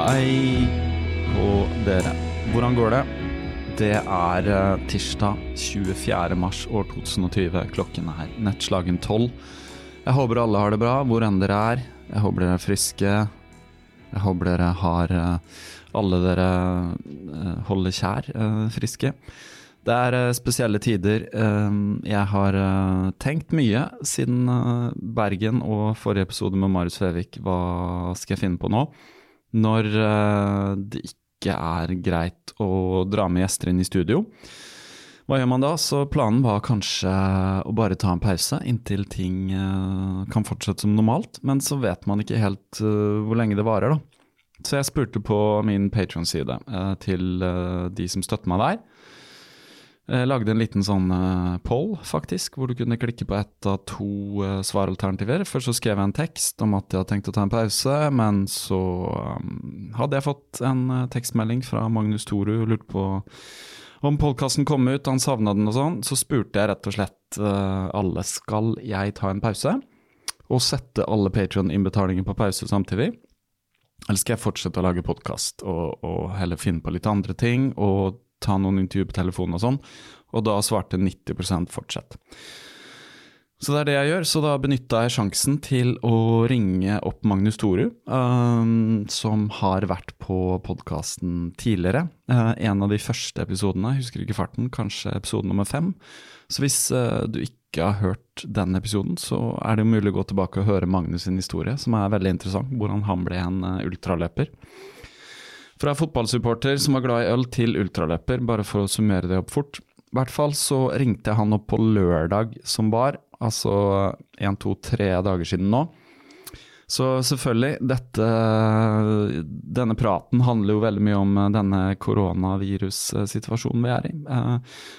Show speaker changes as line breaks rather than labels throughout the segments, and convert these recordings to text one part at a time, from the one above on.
Hei på dere. Hvordan går det? Det er eh, tirsdag 24. mars år 2020. Klokken er nettslagen tolv. Jeg håper alle har det bra hvor enn dere er. Jeg håper dere er friske. Jeg håper dere har eh, alle dere eh, holder kjær friske. Det er spesielle tider. Jeg har tenkt mye siden Bergen og forrige episode med Marius Fevik. Hva skal jeg finne på nå? Når eh, det ikke er greit å dra med gjester inn i studio. Hva gjør man da? Så planen var kanskje å bare ta en pause inntil ting eh, kan fortsette som normalt, men så vet man ikke helt eh, hvor lenge det varer, da. Så jeg spurte på min Patron-side til de som støtter meg der. Jeg lagde en liten sånn eh, poll, faktisk, hvor du kunne klikke på ett av to eh, svaralternativer. Først så skrev jeg en tekst om at jeg hadde tenkt å ta en pause, men så um, hadde jeg fått en eh, tekstmelding fra Magnus Toru og lurte på om podkasten kom ut, han savna den og sånn. Så spurte jeg rett og slett eh, alle skal jeg ta en pause, og sette alle Patrion-innbetalinger på pause samtidig. Eller skal jeg fortsette å lage podkast og, og heller finne på litt andre ting og ta noen intervjuer på telefonen og sånn? Og da svarte 90% fortsett. Så det er det jeg gjør, så da benytta jeg sjansen til å ringe opp Magnus Toru, um, som har vært på podkasten tidligere. Uh, en av de første episodene, husker ikke farten, kanskje episode nummer fem. Så hvis uh, du ikke har hørt den episoden, så er det mulig å gå tilbake og høre Magnus sin historie, som er veldig interessant, hvordan han ble en uh, ultraløper. Fra fotballsupporter som var glad i øl, til ultraløper, bare for å summere det opp fort. I hvert fall så ringte han opp på lørdag som var, altså en, to, tre dager siden nå. Så selvfølgelig, dette, denne praten handler jo veldig mye om denne koronavirussituasjonen vi er i. Eh,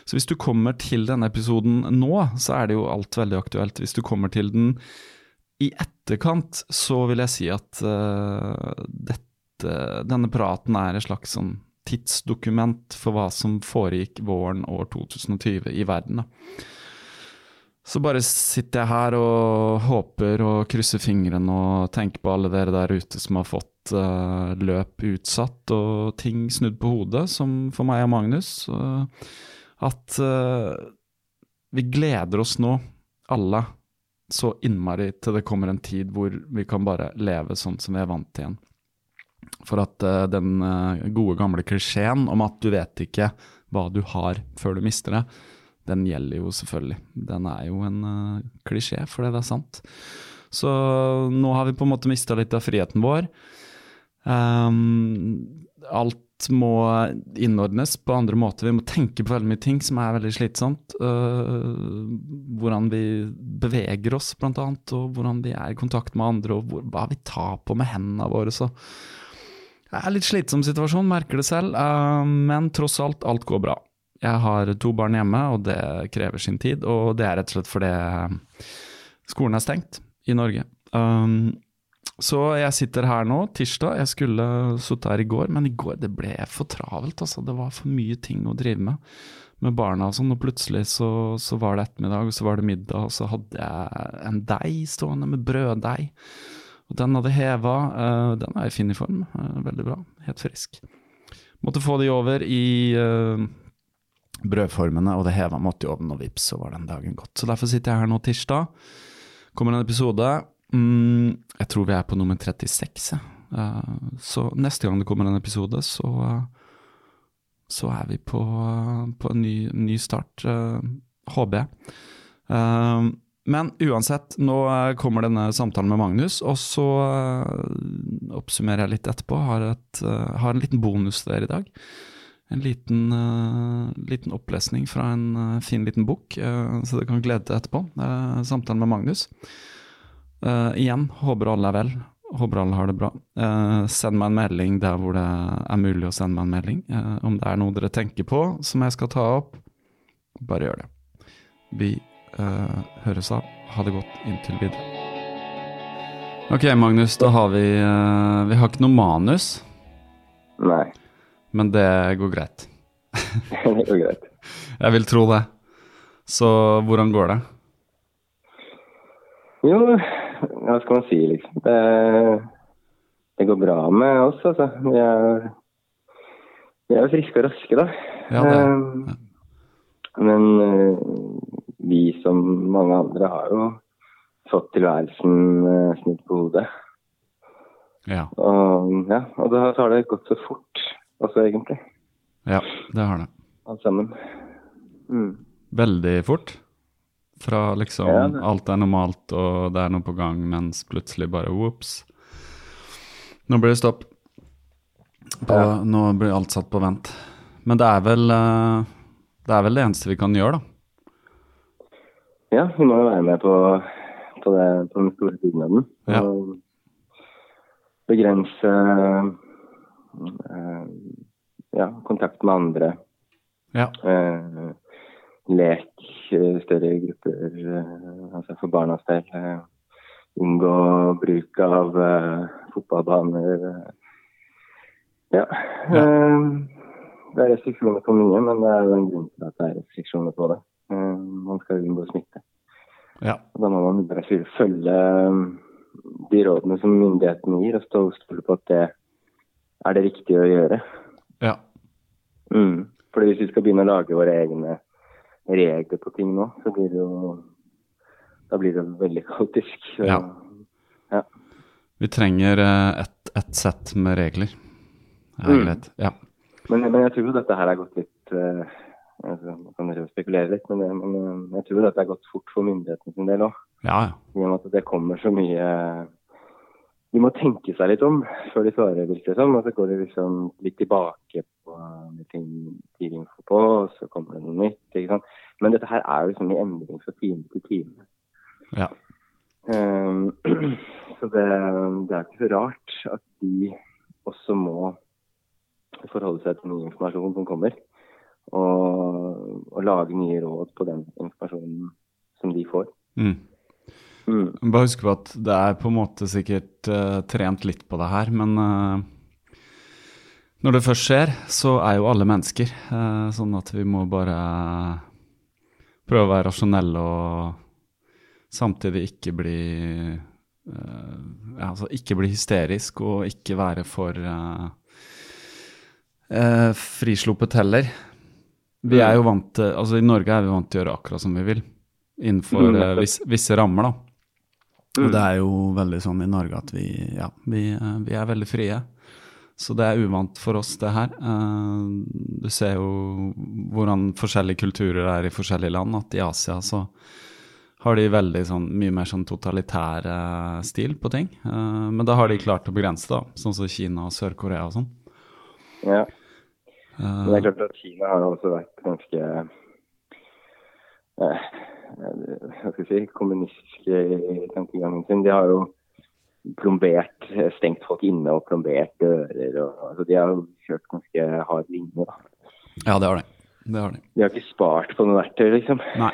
Så hvis du kommer til denne episoden nå, så er det jo alt veldig aktuelt. Hvis du kommer til den i etterkant, så vil jeg si at eh, dette, denne praten er et slags sånn tidsdokument for hva som foregikk våren år 2020 i verden. Da. Så bare sitter jeg her og håper og krysser fingrene og tenker på alle dere der ute som har fått uh, løp utsatt og ting snudd på hodet, som for meg og Magnus. Uh, at uh, vi gleder oss nå, alle, så innmari til det kommer en tid hvor vi kan bare leve sånn som vi er vant til igjen. For at uh, den uh, gode gamle klisjeen om at du vet ikke hva du har før du mister det, den gjelder jo selvfølgelig. Den er jo en uh, klisjé, fordi det er sant. Så nå har vi på en måte mista litt av friheten vår. Um, alt må innordnes på andre måter. Vi må tenke på veldig mye ting som er veldig slitsomt. Uh, hvordan vi beveger oss, blant annet, og hvordan vi er i kontakt med andre, og hvor, hva vi tar på med hendene våre. Så Det er litt slitsom situasjon, merker det selv, eh, men tross alt, alt går bra. Jeg har to barn hjemme, og det krever sin tid. Og det er rett og slett fordi skolen er stengt i Norge. Um, så jeg sitter her nå, tirsdag. Jeg skulle sittet her i går, men i går det ble for travelt. altså. Det var for mye ting å drive med med barna og sånn, og plutselig så, så, var det ettermiddag, og så var det middag, og så hadde jeg en deig stående med brøddeig. Og den hadde heva. Uh, den er i fin form. Uh, veldig bra. Helt frisk. Måtte få de over i uh, brødformene, og det heva måtte i ovnen, og vips, så var den dagen gått. Så derfor sitter jeg her nå tirsdag. Kommer en episode. Mm, jeg tror vi er på nummer 36, ja. så neste gang det kommer en episode, så så er vi på, på en ny, ny start, håper jeg. Men uansett, nå kommer denne samtalen med Magnus, og så uh, oppsummerer jeg litt etterpå. Har, et, har en liten bonus der i dag. En liten, liten opplesning fra en fin liten bok, så dere kan glede deg etterpå. samtalen med Magnus. igjen, håper alle er vel. Håper alle har det bra. Eh, send meg en melding der hvor det er mulig å sende meg en melding. Eh, om det er noe dere tenker på som jeg skal ta opp, bare gjør det. Vi eh, høres av. Ha det godt inntil videre. Ok, Magnus, da har vi uh, Vi har ikke noe manus.
Nei.
Men det går greit.
det går greit.
Jeg vil tro det. Så hvordan går det?
Jo, hva skal man si, liksom. Det, det går bra med oss, altså. Vi er, vi er friske og raske, da.
Ja, det. Ja.
Men uh, vi som mange andre har jo fått tilværelsen uh, snudd på hodet.
Ja.
Og, ja, og da har det gått så fort også, egentlig.
Ja, det har det.
Alt sammen. Mm.
Veldig fort? Fra liksom ja, det... alt er normalt og det er noe på gang, mens plutselig bare ops. Nå blir det stopp. På, ja. Nå blir alt satt på vent. Men det er vel eh, det er vel det eneste vi kan gjøre, da.
Ja, vi må jo være med på, på, det, på den store dugnaden.
Ja.
Og begrense uh, ja, kontakt med andre.
Ja.
Uh, lek større grupper eh, altså for barnas del. Eh, unngå bruk av fotballbaner. Ja. ja. Det er restriksjoner på mye, men det er jo en grunn til at det er restriksjoner på det. man skal unngå smitte.
Ja.
da må man bare følge de rådene som myndighetene gir, og stå og stole på at det er det riktige å gjøre.
Ja.
Mm. Fordi hvis vi skal begynne å lage våre egne regler på ting nå, så blir det jo Da blir det veldig kaotisk.
Ja.
ja.
Vi trenger et, et sett med regler. Det er mm. greit. Ja.
Men, men, jeg tror jo dette her er gått litt uh, altså, Man kan jo spekulere litt, men, men, jeg tror dette er gått fort for myndighetene sin del òg.
Ja.
I og med at det kommer så mye de må tenke seg litt om før de svarer, virker det som. Og så går de liksom litt tilbake på ting de info på, og så kommer det noe nytt. ikke sant? Men dette her er jo liksom i endring fra time til time.
Ja.
Um, så det, det, er ikke så rart at de også må forholde seg til ny informasjon som kommer. Og, og lage nye råd på den informasjonen som de får.
Mm. Mm. Bare husk på at det er på en måte sikkert uh, trent litt på det her, men uh, når det først skjer, så er jo alle mennesker. Uh, sånn at vi må bare prøve å være rasjonelle og samtidig ikke bli ja, altså ikke bli hysterisk og ikke være for frisluppet heller. Vi er jo vant til, altså I Norge er vi vant til å gjøre akkurat som vi vil innenfor mm. visse, visse rammer. da. Mm. Og det er jo veldig sånn i Norge at vi, ja, vi, eh, vi, er veldig frie. Så det er uvant for oss, det her. Uh, du ser jo hvordan forskjellige kulturer er i forskjellige land. At i Asia så har de veldig sånn, mye mer sånn totalitær stil på ting. Men da har de klart å begrense det, sånn som Kina og Sør-Korea og sånn.
Ja. Men det er klart at Kina har også vært ganske hva skal jeg si, kommunistiske tankegangen sin. De har jo plombert, eh, stengt folk inne og plombert dører. Og, altså, de har jo kjørt ganske hard linje, da.
Ja, det har de. Det har de.
De har ikke spart på noe verktøy, liksom.
Nei.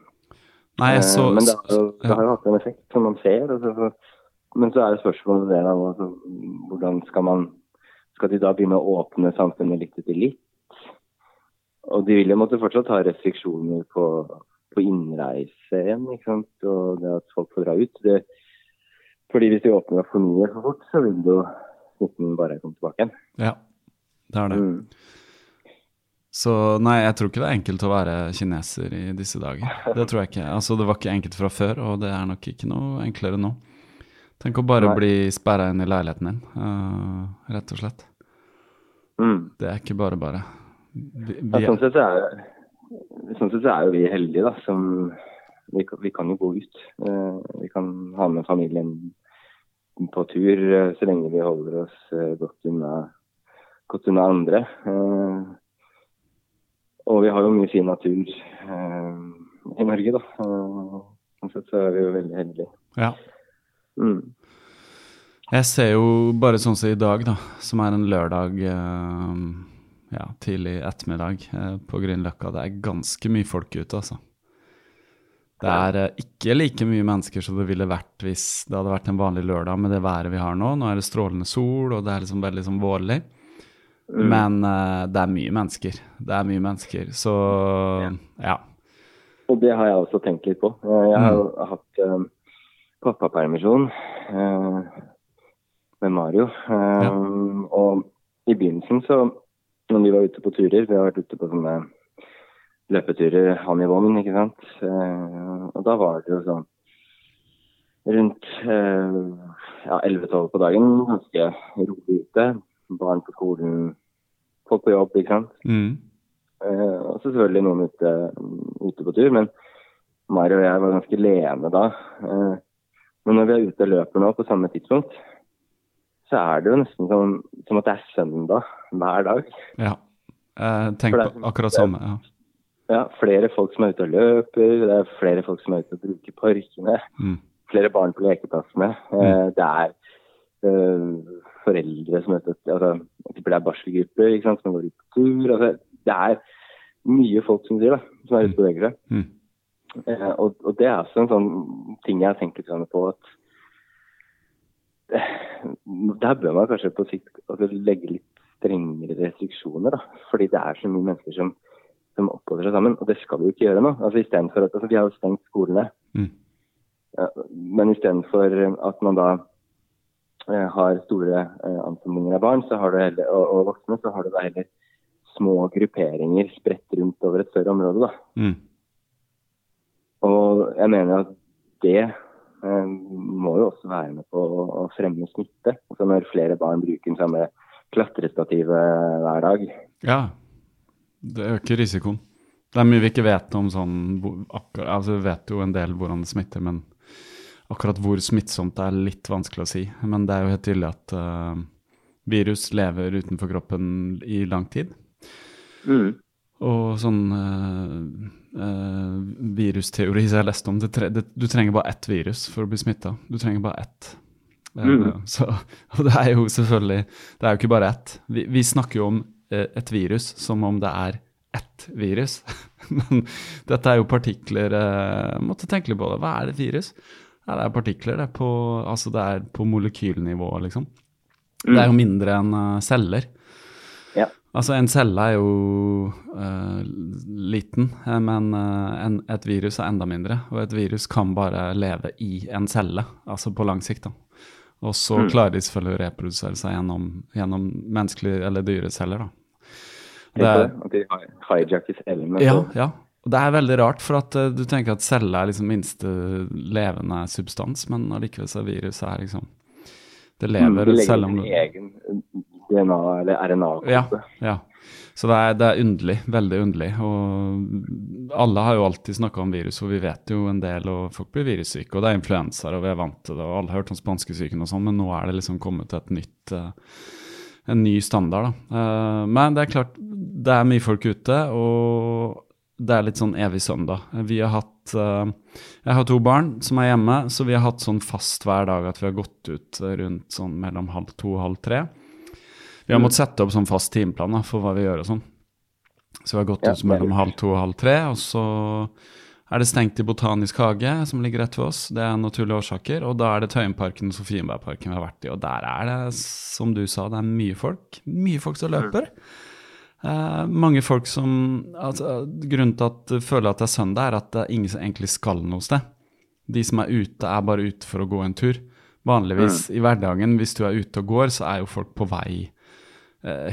Nei, så
Eh, Men det, har jo- det har jo hatt en effekt, som man ser. Altså, så, men så er det spørsmålet det, da, altså, hvordan skal man Skal de da begynne å åpne samfunnet litt etter litt? Og de vil jo måtte fortsatt ha restriksjoner på, på innreise igjen, ikke sant. Og det at folk får dra ut. Det, fordi hvis de åpner for mye for fort, så vil jo smitten bare komme tilbake igjen.
Ja, det er det.
Mm.
Så nei, jeg tror ikke det er enkelt å være kineser i disse dager. Det tror jeg ikke. Altså, det var ikke enkelt fra før, og det er nok ikke noe enklere nå. Tenk å bare
Nei.
bli sperra inn i leiligheten din, uh, rett og slett.
Mm.
Det er ikke bare bare. Vi,
Ja, sånn, sett er, sånn sett er jo vi heldige, da. Som, vi, vi kan jo gå ut. Eh, vi kan ha med familien på tur eh, så lenge vi holder oss eh, godt unna, godt unna andre. Og vi har jo mye fin natur i Norge, da. Sånn sett så er vi jo veldig heldige.
ja.
Mm.
Jeg ser jo bare sånn som i dag, da, som er en lørdag eh, ja, tidlig ettermiddag eh, på Grünerløkka. Det er ganske mye folk ute, altså. Det er eh, ikke like mye mennesker som det ville vært hvis det hadde vært en vanlig lørdag med det været vi har nå. Nå er det strålende sol, og det er liksom veldig sånn vårlig. Men eh, det er mye mennesker. Det er mye mennesker. Så ja.
Og det har jeg også tenkt litt på. Jeg har jo hatt pappapermisjon med Mario. Eh, Og i begynnelsen så, når vi var ute på turer, vi har vært ute på sånne løpeturer, han i vogn, ikke sant. Uh, og da var det jo sånn rundt uh, ja, 11-12 på dagen, ganske rolig ute. Barn på skolen, folk på jobb, ikke sant.
Mm.
Uh, og selvfølgelig noen ute, ute på tur, men Mario og jeg var ganske lene da. Men når vi er ute og løper nå på samme tidspunkt, så er det jo nesten som, som at det er søndag hver dag.
ja. jeg tenk
For det er-
på akkurat samme. Ja.
Ja, flere folk som er ute og løper, det er flere folk som er ute og bruker parkene,
Mm.
flere barn på lekeplassene. Mm. det er eh, foreldre som er ute, altså, det er barselgrupper ikke sant, som går ut på tur. Altså, det er mye folk som da, som er ute og beveger seg.
Mm.
Eh, og, og det er også en sånn ting jeg har tenkt litt på at eh, der bør man kanskje på sikt altså, legge litt strengere restriksjoner, da. Fordi det er så mye mennesker som, som oppholder seg sammen. Og det skal vi jo ikke gjøre nå. Altså, i stedet for at, altså, vi har jo stengt skolene.
Mm.
Ja, men istedenfor at man da eh, har store eh, ansamlinger av barn så har du heller, og, og voksne, så har du da heller små grupperinger spredt rundt over et større område. da.
Mm.
Og jeg mener at det eh, må jo også være med på å, fremme smitte. Altså når flere barn bruker den samme klatrestativet hver dag.
Ja, det øker risikoen. Det er mye vi ikke vet om sånn akkurat, Altså, vi vet jo en del hvordan det smitter, men akkurat hvor smittsomt det er litt vanskelig å si. Men det er jo helt tydelig at uh, virus lever utenfor kroppen i lang tid. Og sånn eh, eh, virusteori som jeg leste om, det tre det, du trenger bare ett virus for å bli smitta. Du trenger bare ett. Eh,
Mm.
så, og det er jo selvfølgelig Det er jo ikke bare ett. Vi, vi snakker jo om eh, et virus som om det er ett virus. Men dette er jo partikler Jeg Måtte tenke litt på det. Hva er et virus? Ja, det er partikler. Det er på, altså det er på molekylnivå, liksom. Det er jo mindre enn eh, celler. Altså, en celle er jo uh, liten, eh, men uh, en, et virus er enda mindre. Og et virus kan bare leve i en celle, altså på lang sikt. da. Og så klarer de selvfølgelig å reprodusere seg gjennom, gjennom menneskelige eller dyreceller. da.
Det, At de hi- hijacker.
Ja, ja. Det er veldig rart, for at uh, du tenker at celle er liksom minste levende substans, men allikevel så er viruset her liksom Det
Mm,
lever
mm,
selv om du
DNA eller RNA-kode.
Ja, ja. Så det er, det er underlig. Veldig underlig. Og alle har jo alltid snakka om virus, og vi vet jo en del, og folk blir virussyke. Og det er influensaer, og vi er vant til det, og alle har hørt om spanskesyken og sånn, men nå er det liksom kommet til et nytt eh, en ny standard. da. Eh, men det er klart, det er mye folk ute, og det er litt sånn evig søndag. Vi har hatt eh, Jeg har to barn som er hjemme, så vi har hatt sånn fast hver dag at vi har gått ut rundt sånn mellom halv to og halv tre. Vi har måttet sette opp sånn fast timeplan da, for hva vi gjør og sånn. Så vi har gått ut mellom halv to og halv tre, og så er det stengt i Botanisk hage, som ligger rett ved oss. Det er naturlige årsaker. Og da er det Tøyenparken og Sofienbergparken vi har vært i. Og der er det, som du sa, det er mye folk. Mye folk som løper. Eh, mange folk som altså, Grunnen til at jeg føler at det er søndag, er at det er ingen som egentlig skal noe sted. De som er ute, er bare ute for å gå en tur. Vanligvis i hverdagen, hvis du er ute og går, så er jo folk på vei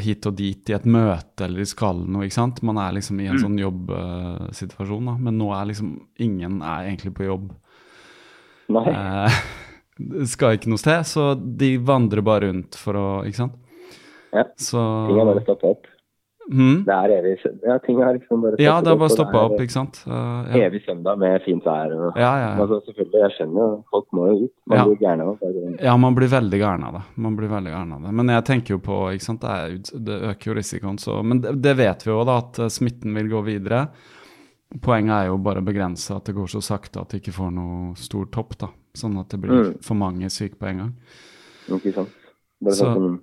hit og dit i et møte eller de skal noe, ikke sant. Man er liksom i en sånn jobbsituasjon, da. Men nå er liksom ingen er egentlig på jobb.
Nei.
Eh, skal ikke noe sted, så de vandrer bare rundt for å Ikke sant.
Ja.
Så
Ting har bare stoppa opp.
Mhm.
Det er evig. Ja, ting har liksom bare
Ja, det har bare stoppa opp, ikke sant. Uh, ja.
Evig søndag med fint vær. Og,
Ja, ja.
Altså, selvfølgelig, jeg skjønner jo, folk må jo ut. Man
Ja.
blir gæren av det.
Ja, man blir veldig gæren av det. Man blir veldig gæren av det. Men jeg tenker jo på, ikke sant, det, er, det øker jo risikoen, så Men det, det vet vi jo da, at eh, smitten vil gå videre. Poenget er jo bare å begrense at det går så sakte at det ikke får noe stor topp, da. Sånn at det blir
Mm.
for mange syke på en gang.
Ikke sant? Bare
Så-
sånn som man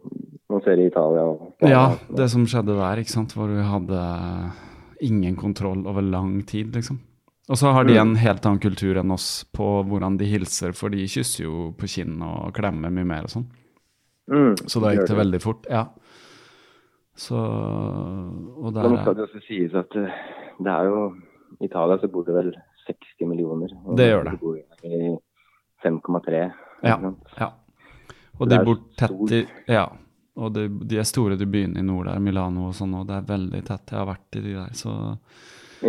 ser i Italia.
Ja, det som skjedde der, ikke sant, hvor vi hadde ingen kontroll over lang tid, liksom. Og så har de en helt annen kultur enn oss på hvordan de hilser, for de kysser jo på kinn og klemmer mye mer og sånn.
Mm,
Så da gikk det veldig fort, ja. Så Og der
Men skal det også sies at eh, det er jo I Italia så bor det vel 60 millioner. og
Det gjør det.
De bor i 5,3.
Ja. ja. Og de bor tett i Ja. Og de, de er store, de byene i nord der, Milano og sånn, og det er veldig tett. Jeg har vært i de der, så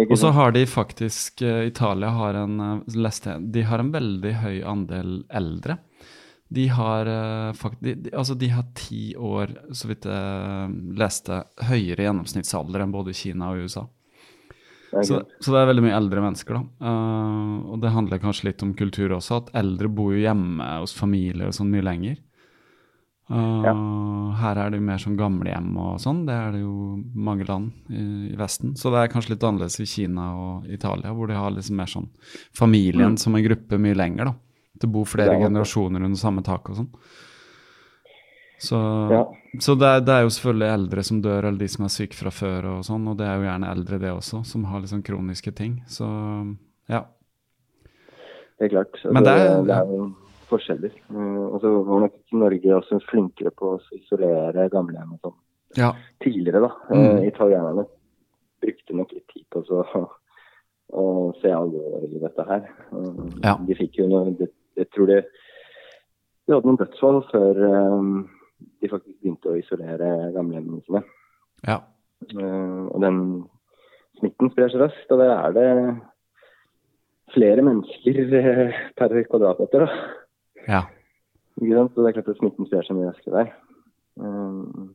Og så har de faktisk eh, Italia har en eh, leste De har en veldig høy andel eldre. De har eh, fakt, de, Altså, de har ti år, så vidt jeg leste, høyere gjennomsnittsalder enn både Kina og USA.
Ja,
Så, så det er veldig mye eldre mennesker, da. Uh, og det handler kanskje litt om kultur også, at eldre bor jo hjemme hos familie og sånn mye lenger. Eh, Her er det jo mer sånn gamlehjem og sånn, det er det jo mange land i, i Vesten. Så det er kanskje litt annerledes i Kina og Italia, hvor de har liksom mer sånn familien som en gruppe mye lenger, da. Det bor flere
Ja.
generasjoner under samme tak og sånn. Så,
Ja.
så det, er, det er jo selvfølgelig eldre som dør, eller de som er syke fra før og sånn, og det er jo gjerne eldre det også, som har liksom kroniske ting. Så ja.
Det er klart. Så
Men
det,
det er
jo forskjeller. Eh, og så var nok Norge også flinkere på å isolere gamlehjem og sånn
Ja.
tidligere, da.
Mm.
Eh, italienerne brukte nok litt tid på så, å se alvoret i dette her. Eh,
Ja.
De fikk jo noe Jeg tror de, de hadde noen dødsfall før eh, de faktisk begynte å isolere gamlehjemmene sine.
ja.
Eh, og den smitten sprer seg raskt, og det er det flere mennesker eh, per kvadratmeter. Da.
Ja.
Så det er klart at smitten sprer seg mye raskere der. Eh,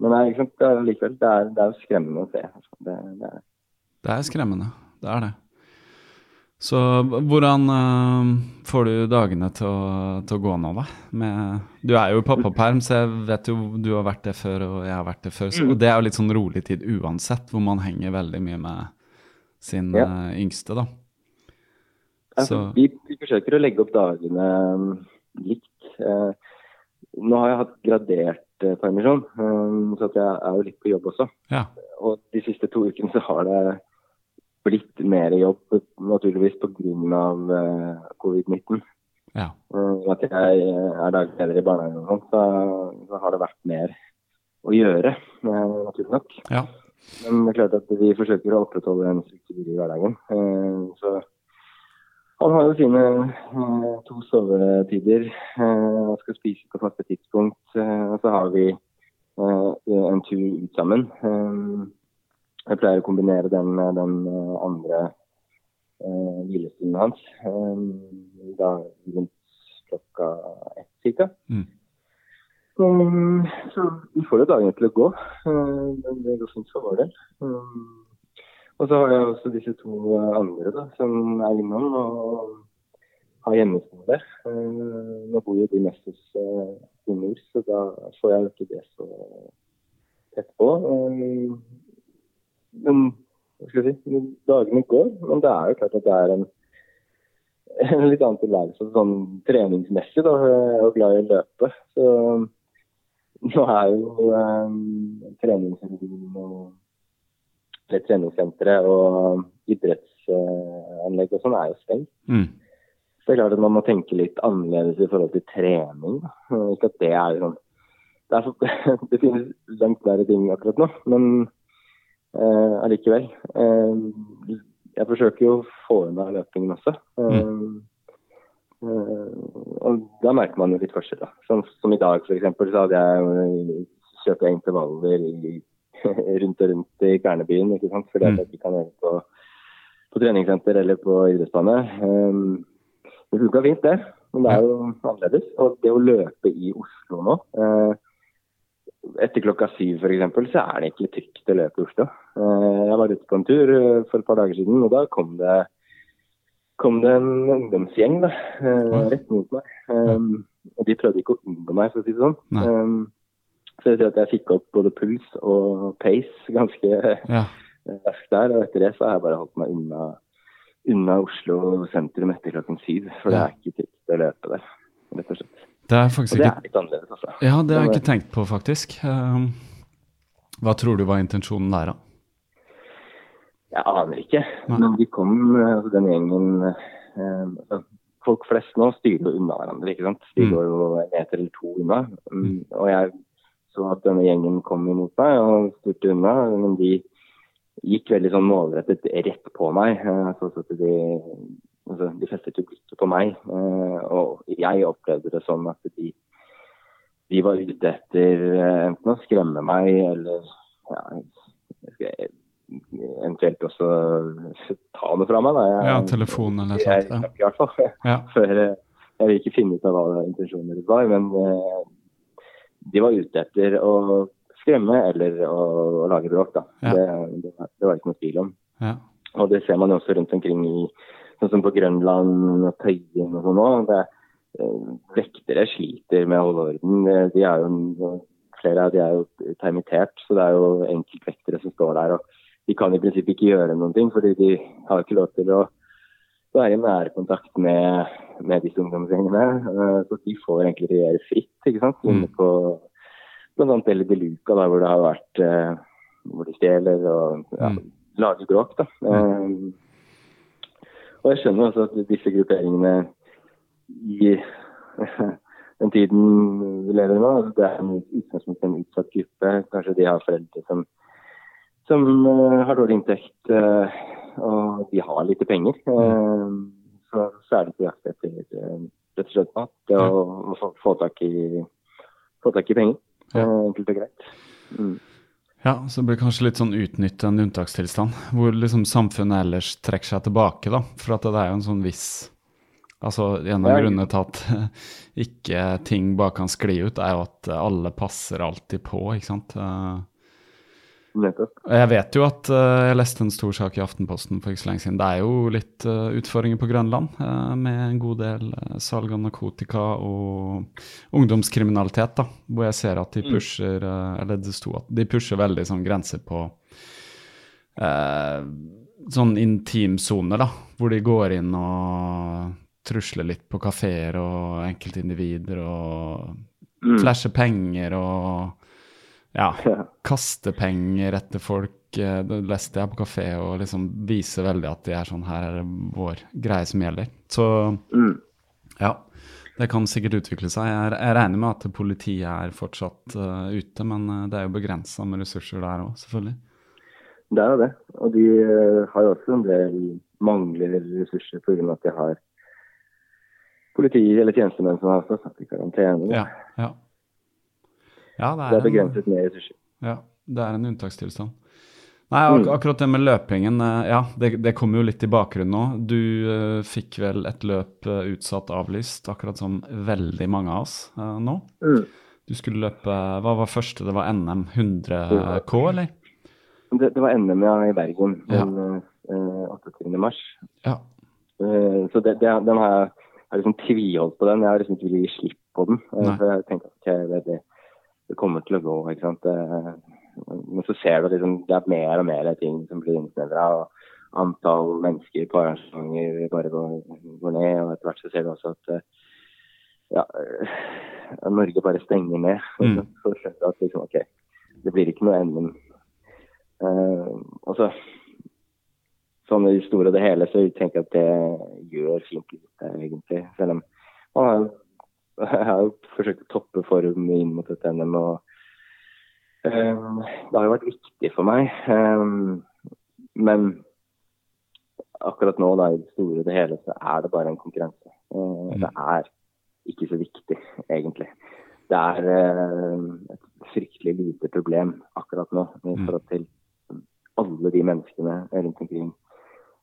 men nei, sant? Det er likevel det er, det er skremmende å se. altså. Det, det er,
Det er skremmende. Det er det. Så hvordan uh, får du dagene til å, til å gå nå, da? Med, du er jo i pappaperm, så jeg vet jo du har vært det før, og jeg har vært det før. Så, og det er jo litt sånn rolig tid uansett, hvor man henger veldig mye med sin
Ja.
uh, yngste, da.
altså,
Så
vi, vi forsøker å legge opp dagene um, likt. Eh, nå har jeg hatt gradert eh, permisjon, um, så jeg er jo litt på jobb også.
ja.
Og de siste to ukene så har det blitt mer jobb, naturligvis pga. Uh, covid-19.
Ja.
At jeg er dagleder i barnehagen og sånt, så, så har det vært mer å gjøre, naturlig nok.
ja.
Men det er klart at vi forsøker å opprettholde en struktur i hverdagen. Så han har jo sine uh, to sovetider Han og skal spise på faste tidspunkt. Og så har vi en tur ut sammen. Jeg pleier å kombinere den med den andre uh, hvilestunden hans. Da rundt klokka ett cirka.
Mm.
Um, så vi får jo dagene til å gå. Det går fint for vår del. Um, og så har jeg også disse to uh, andre da, som er innom og har hjemmeskole. Uh, nå bor jo de mest hos mor, så da får jeg ikke det så tett på. Men hva skal jeg si, dagene går. Men det er jo klart at det er en, en litt annen tilværelse sånn treningsmessig. da, Jeg er jo glad i å løpe. Så nå er jo um, treningsrutinen og eller treningssentre og idrettsanlegg og sånn er jo stengt.
Mm.
Så det er klart at man må tenke litt annerledes i forhold til trening. Ikke at det er sånn det, er så, det finnes langt flere ting akkurat nå, men eh, allikevel. Eh, jeg forsøker jo å få unna løpingen også. Eh, eh, og da merker man jo litt forskjell. da. Som, som i dag f.eks. så hadde jeg kjøper jeg intervaller i, rundt og rundt i Kvernebyen. ikke sant? Fordi at de kan gjøre på, på treningssenter eller på idrettsbane. Um, det funka fint, det. Men det er jo annerledes. Og det å løpe i Oslo nå uh, Etter klokka syv f.eks. så er det ikke trygt å løpe i Oslo. Eh, jeg var ute på en tur eh, for et par dager siden, og da kom det, kom det en ungdomsgjeng da, rett mot meg. Um, og de prøvde ikke å unngå meg, for å si det sånn. Um, så jeg tror at jeg fikk opp både puls og pace ganske
Ja.
raskt der. Og etter det så har jeg bare holdt meg unna, unna Oslo sentrum etter klokken syv. For det er ikke trygt å løpe der, rett og slett.
Det er faktisk
Og det
ikke
er litt annerledes, altså.
Ja, det har jeg ikke tenkt på, faktisk. Um, hva tror du var intensjonen der, da?
Jeg aner ikke. Men de kom, altså den gjengen eh, altså, Folk flest nå styrer jo unna hverandre, ikke sant. De
Mm.
går jo en meter eller to unna. Mm, Og jeg så at denne gjengen kom imot meg og styrte unna. Men de gikk veldig sånn målrettet rett på meg. Eh, Så de, altså, de festet jo blikket på meg. eh, Og jeg opplevde det sånn at de, de var ute etter eh, enten å skremme meg eller ja, jeg- eventuelt også ta noe fra meg. Da. Jeg,
Ja, telefon eller
jeg,
sånt, Jeg,
jeg, i hvert fall.
Ja.
Før, jeg vil ikke finne ut av hva intensjonen deres var, men de var ute etter å skremme eller å, å lage bråk. Da.
Ja.
Det, det, var- det var ikke noe tvil om.
Ja.
Og det ser man jo også rundt omkring i sånn som på Grønland og Tøyen og sånn òg. Vektere sliter med å holde orden. Eh, De er jo, flere av de er jo permittert, så det er jo enkeltvektere som står der. og De kan i prinsippet ikke gjøre noen ting, fordi de har ikke lov til å være i nærkontakt med, med disse ungdomsgjengene. Eh, Så de får egentlig regjere fritt, ikke sant. Inne på bl.a. Belle de Luca, da, hvor det har vært eh, hvor de stjeler og ja,
Mm.
lager bråk. da. Eh, og jeg skjønner også at disse grupperingene i den tiden vi lever i nå, det er en utgangspunkt en utsatt gruppe. Kanskje de har foreldre som, som har dårlig inntekt, og de har lite penger. Eh, så, så er de på jakt etter eh, rett og slett mat og, å få, få, tak i, få tak i penger.
Ja.
Eh, Enkelt og greit. Mm.
Ja, så det blir kanskje litt sånn utnytte en unntakstilstand, hvor liksom samfunnet ellers trekker seg tilbake, da. For at det er jo en sånn viss Altså, en av
Ja.
grunnene til at ikke ting bare kan skli ut, er jo at alle passer alltid på, ikke sant. Og Jeg vet jo at eh, jeg leste en stor sak i Aftenposten for ikke så lenge siden. Det er jo litt eh, utfordringer på Grønland eh, med en god del salg av narkotika og ungdomskriminalitet, da. Hvor jeg ser at de pusher eh, Eller det sto at de pusher veldig sånn grenser på eh, sånn intimsoner, da. Hvor de går inn og trusler litt på kafeer og enkeltindivider og
Mm.
flasher penger og ja, kaste penger etter folk. eh, Det leste jeg på kafé, og liksom viser veldig at de er sånn Her er det vår greie som gjelder. Så
Mm.
ja, det kan sikkert utvikle seg. Jeg, jeg regner med at politiet er fortsatt uh, ute, men eh, det er jo begrensa med ressurser der òg, selvfølgelig.
Det er jo det. Og de har jo også en del mangler ressurser pga. at de har politi eller tjenestemenn som har satt i karantene.
Ja, ja. Ja det,
Det
er
begrenset en, ressurser.
En, ja, det er en unntakstilstand. Nei, ak
Mm.
akkurat det med løpingen, eh, ja, det, det kommer jo litt i bakgrunnen nå. Du uh, fikk vel et løp uh, utsatt avlyst, akkurat som veldig mange av oss uh, nå.
Mm.
Du skulle løpe Hva var første? Det var NM 100 K, eller?
Det, det var NM ja, i Bergen den ja. 28. mars.
Ja.
Så det, det, den har jeg, har liksom tviholdt på den. Jeg har liksom ikke villet gi slipp på den.
Nei.
for jeg tenkte at ok, det, det, det kommer til å gå, ikke sant. Men så ser du liksom det er mer og mer ting som blir innsnevra. Antall mennesker på arrangementer bare går, går, ned. og Etter hvert så ser du også at ja, Norge bare stenger ned. Mm. Så skjønner du at liksom, OK, det blir ikke noe NM. Uh, og så sånn i det store og det hele så tenker jeg at det gjør fint lite, egentlig. Selv om man har, jeg har jo forsøkt å toppe form inn mot dette NM. og um, Det har jo vært viktig for meg. Um, men akkurat nå, da, i det store og det hele, så er det bare en konkurranse. Uh, det er ikke så viktig, egentlig. Det er uh, et fryktelig lite problem akkurat nå i forhold til alle de menneskene rundt omkring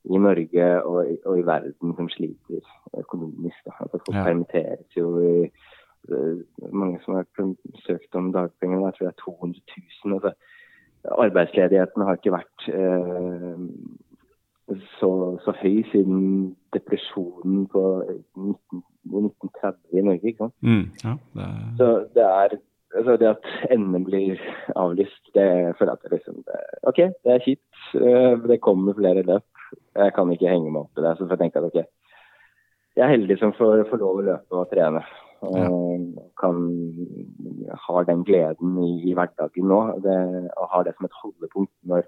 i Norge og, og, i verden som sliter økonomisk. Da. Altså, folk ja. permitteres jo i mange som har søkt om dagpenger, jeg tror det er 200 000. Altså, arbeidsledigheten har ikke vært eh, så, så, høy siden depresjonen på 19, 1930 i Norge. ikke sant?
Mm, ja, det.
Så det er altså det at NM blir avlyst, det føler jeg at det liksom det, OK, det er kjipt. Eh, det kommer flere løp. Jeg kan ikke henge meg opp i det. Så får jeg tenke at ok, jeg er heldig som får, får lov å løpe og trene. Ja. kan har den gleden i, i hverdagen nå. Det, og har det som et holdepunkt når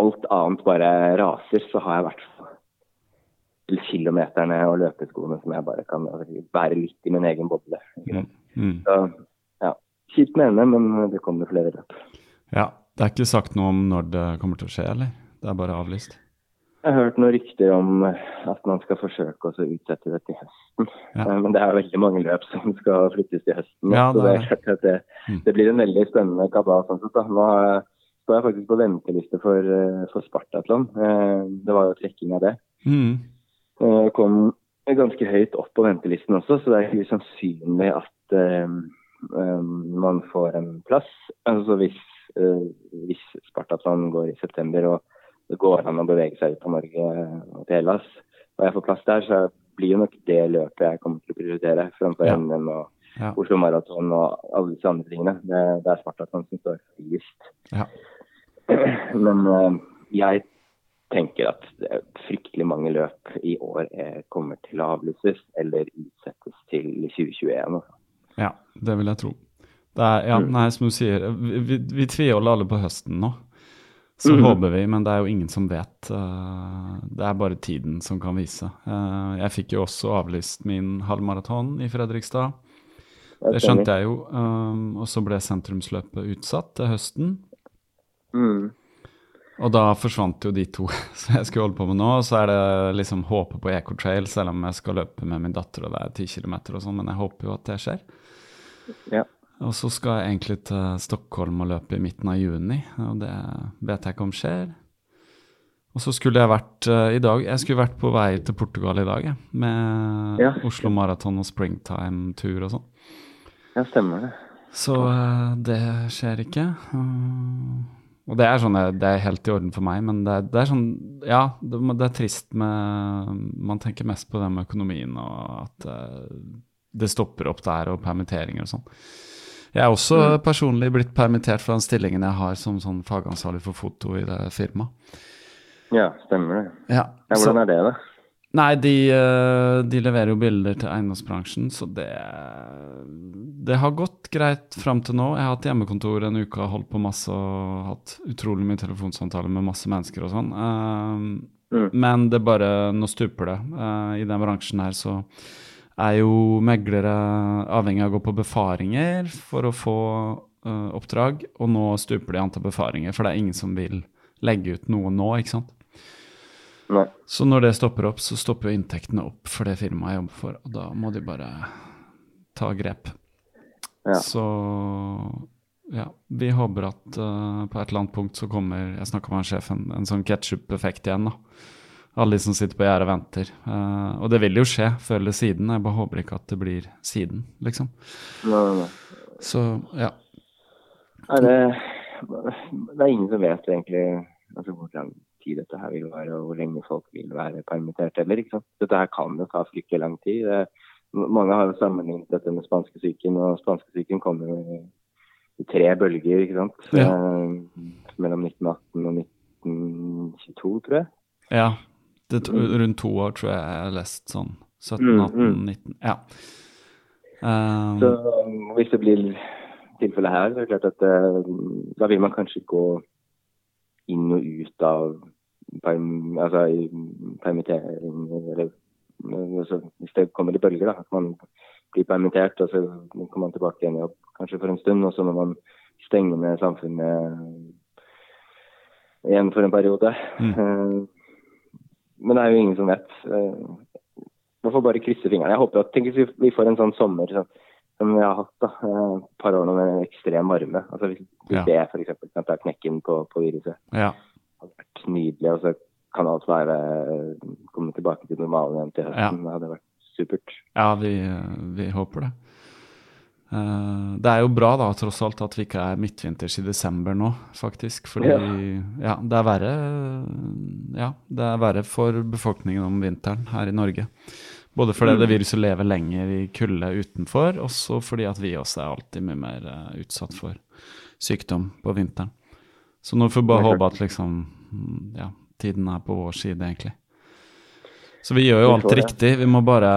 alt annet bare raser, så har jeg i hvert fall kilometerne og løpeskoene som jeg bare kan bære være litt i min egen boble. Mm. Mm. Så ja, kjipt med henne, men det kommer flere løp.
Ja, Det er ikke sagt noe om når det kommer til å skje, eller? Det er bare avlyst?
Jeg har hørt noen rykter om at man skal forsøke å utsette det til høsten. Ja. Eh, men det er veldig mange løp som skal flyttes til høsten. Ja, det, så det, det, mm. det, blir en veldig spennende kabal. Sånn sett, Nå står jeg faktisk på venteliste for, eh, for Spartatlon. Eh, det var jo trekking av det. Mm. Jeg kom ganske høyt opp på ventelisten også, så det er ikke usannsynlig at um, man får en plass. Altså hvis, uh, hvis Spartatlon går i september og det går an å bevege seg ut av Norge og til Hellas. Og jeg får plass der, så blir jo nok det løpet jeg kommer til å prioritere framfor ja. NM og ja. Oslo Maraton og alle disse andre tingene. Det, det er Spartaton som står høyest. Ja. Men uh, jeg tenker at fryktelig mange løp i år er, kommer til å avlyses eller utsettes til 2021.
Ja, det vil jeg tro. Det er, ja, mm. nei, som du sier, vi, vi, vi tviholder alle på høsten nå. Så mm. håper vi, men det er jo ingen som vet. Uh, det er bare tiden som kan vise. Uh, jeg fikk jo også avlyst min halvmaraton i Fredrikstad. Det skjønte jeg jo. Um, og så ble sentrumsløpet utsatt til høsten.
Mm.
Og da forsvant jo de to som jeg skulle holde på med nå. Og så er det liksom håpet på Ecotrail, selv om jeg skal løpe med min datter og det er ti kilometer og sånn, men jeg håper jo at det skjer.
Ja.
Og så skal jeg egentlig til Stockholm og løpe i midten av juni, og det vet jeg ikke om skjer. Og så skulle jeg vært uh, i dag Jeg skulle vært på vei til Portugal i dag, jeg, med ja. Oslo Maraton og springtime-tur og sånn.
Ja, stemmer det.
Så uh, det skjer ikke. Uh, og det er sånn, det er helt i orden for meg, men det er, det er sånn Ja, det, det, er trist med Man tenker mest på det med økonomien og at det stopper opp der, og permitteringer og sånn. Jeg er også mm. personlig blitt permittert fra den stillingen jeg har som sånn fagansvarlig for foto i det firmaet.
Ja, stemmer det.
Ja,
ja, hvordan er det, da?
Nei, de, eh, de, leverer jo bilder til eiendomsbransjen, så det Det har gått greit fram til nå. Jeg har hatt hjemmekontor en uke og holdt på masse og hatt utrolig mye telefonsamtaler med masse mennesker og sånn. Um, mm. Men det bare Nå stuper det. Uh, I den bransjen her så er jo meglere avhengig av å gå på befaringer for å få uh, oppdrag, og nå stuper de antall befaringer, for det er ingen som vil legge ut noe nå, ikke sant?
Nei.
Så når det stopper opp, så stopper jo inntektene opp for det firmaet jeg jobber for, og da må de bare ta grep.
Ja.
Så ja, vi håper at uh, på et eller annet punkt så kommer Jeg snakka med sjefen, en sånn ketsjup-effekt igjen, da alle de som sitter på gjerdet og venter. Uh, og det vil jo skje før eller siden. Jeg bare håper ikke at det blir siden, liksom.
Nei, nei. nei.
Så, ja.
Nei, det, det, er ingen som vet egentlig altså, hvor lang tid dette her vil være, og hvor lenge folk vil være permittert heller. ikke sant? Dette her kan jo ta fryktelig lang tid. Det, mange har jo sammenlignet dette med spanskesyken, og spanskesyken kom jo i tre bølger, ikke sant.
Ja.
Uh, mellom 1918 og 1922, tror jeg.
Ja. Det, to- rundt to år tror jeg jeg har lest sånn. 17,
Mm,
18,
mm.
19 Ja. Um,
Så hvis det blir tilfellet her, så er det klart at eh, da vil man kanskje gå inn og ut av perm, altså, permittering, eller eh, altså, hvis det kommer i bølger, da. At man blir permittert, og så kommer man tilbake igjen i jobb kanskje for en stund, og så må man stenge ned samfunnet igjen for en periode. Eh, Men det er jo ingen som vet. Eh, Man får bare krysse fingrene. Jeg håper at tenk hvis vi- får en sånn sommer sånn, som vi har hatt da, eh, et par år nå med ekstrem varme. Altså Hvis,
Ja.
hvis det f.eks. kan ta knekken på, på viruset,
ja.
hadde vært nydelig. Og så kan alt være komme tilbake til normalen igjen til høsten. Det hadde vært supert.
Ja, vi, vi håper det. Eh, det er jo bra da, tross alt, at vi ikke er midtvinters i desember nå, faktisk. Fordi ja. det er verre Ja, det er verre for befolkningen om vinteren her i Norge. Både fordi det viruset lever lenger i kulde utenfor, og så fordi at vi også er alltid mye mer eh, utsatt for sykdom på vinteren. Så nå får vi bare håpe at liksom mm, Ja, tiden er på vår side, egentlig. Så vi gjør jo alt riktig. Vi må bare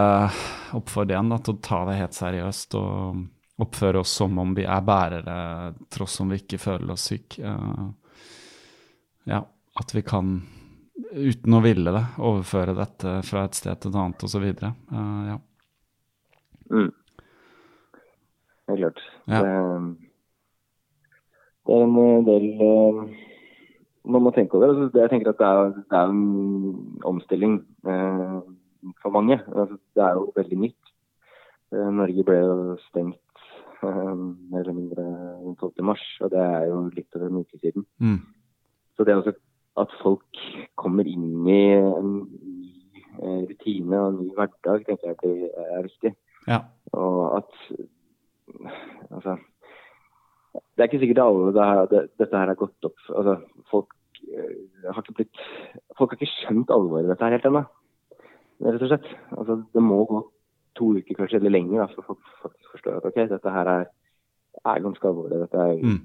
oppfordre igjen da, til å ta det helt seriøst og oppføre oss som om vi er bærere, tross om vi ikke føler oss syke. Eh, ja, at vi kan, uten å ville det, overføre dette fra et sted til et annet osv. Uh, ja.
Mm. Det er klart.
Ja.
Det, er en eh, del eh, man må tenke over. Altså, det- jeg tenker at det er, det er en omstilling eh, for mange. Altså, det er jo veldig nytt. Eh, Norge ble jo stengt eh, mer eller mindre den 12. mars, og det er jo litt over en uke siden.
Mm.
Så det også at folk kommer inn i en ny eh, rutine og en ny hverdag, tenker jeg det er viktig.
ja.
Og at Altså Det er ikke sikkert alle det her, det, dette her har gått opp altså, Folk eh, har ikke blitt Folk har ikke skjønt alvoret i dette her helt ennå. Rett og slett. Altså, det må gå to uker kanskje eller lenger da, for folk faktisk forstår at ok, dette her er, er ganske alvorlig. Dette er,
Mm.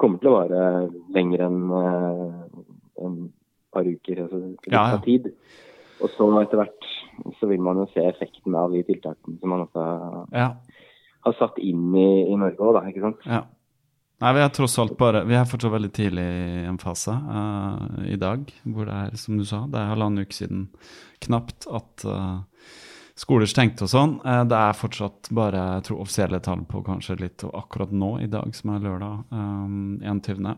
kommer til å vare lenger enn eh, en par uker. Altså, det
Ja, ja.
tid. Og så etter hvert så vil man jo se effekten av de tiltakene som man også har
ja.
har satt inn i, i Norge òg, da. Ikke sant?
Ja. Nei, vi er tross alt bare Vi er fortsatt veldig tidlig i en fase uh, i dag, hvor det er, som du sa, det er halvannen uke siden knapt at eh, skoler stengte og sånn. Eh, det er fortsatt bare jeg tror offisielle tall på kanskje litt og akkurat nå i dag, som er lørdag um, 21.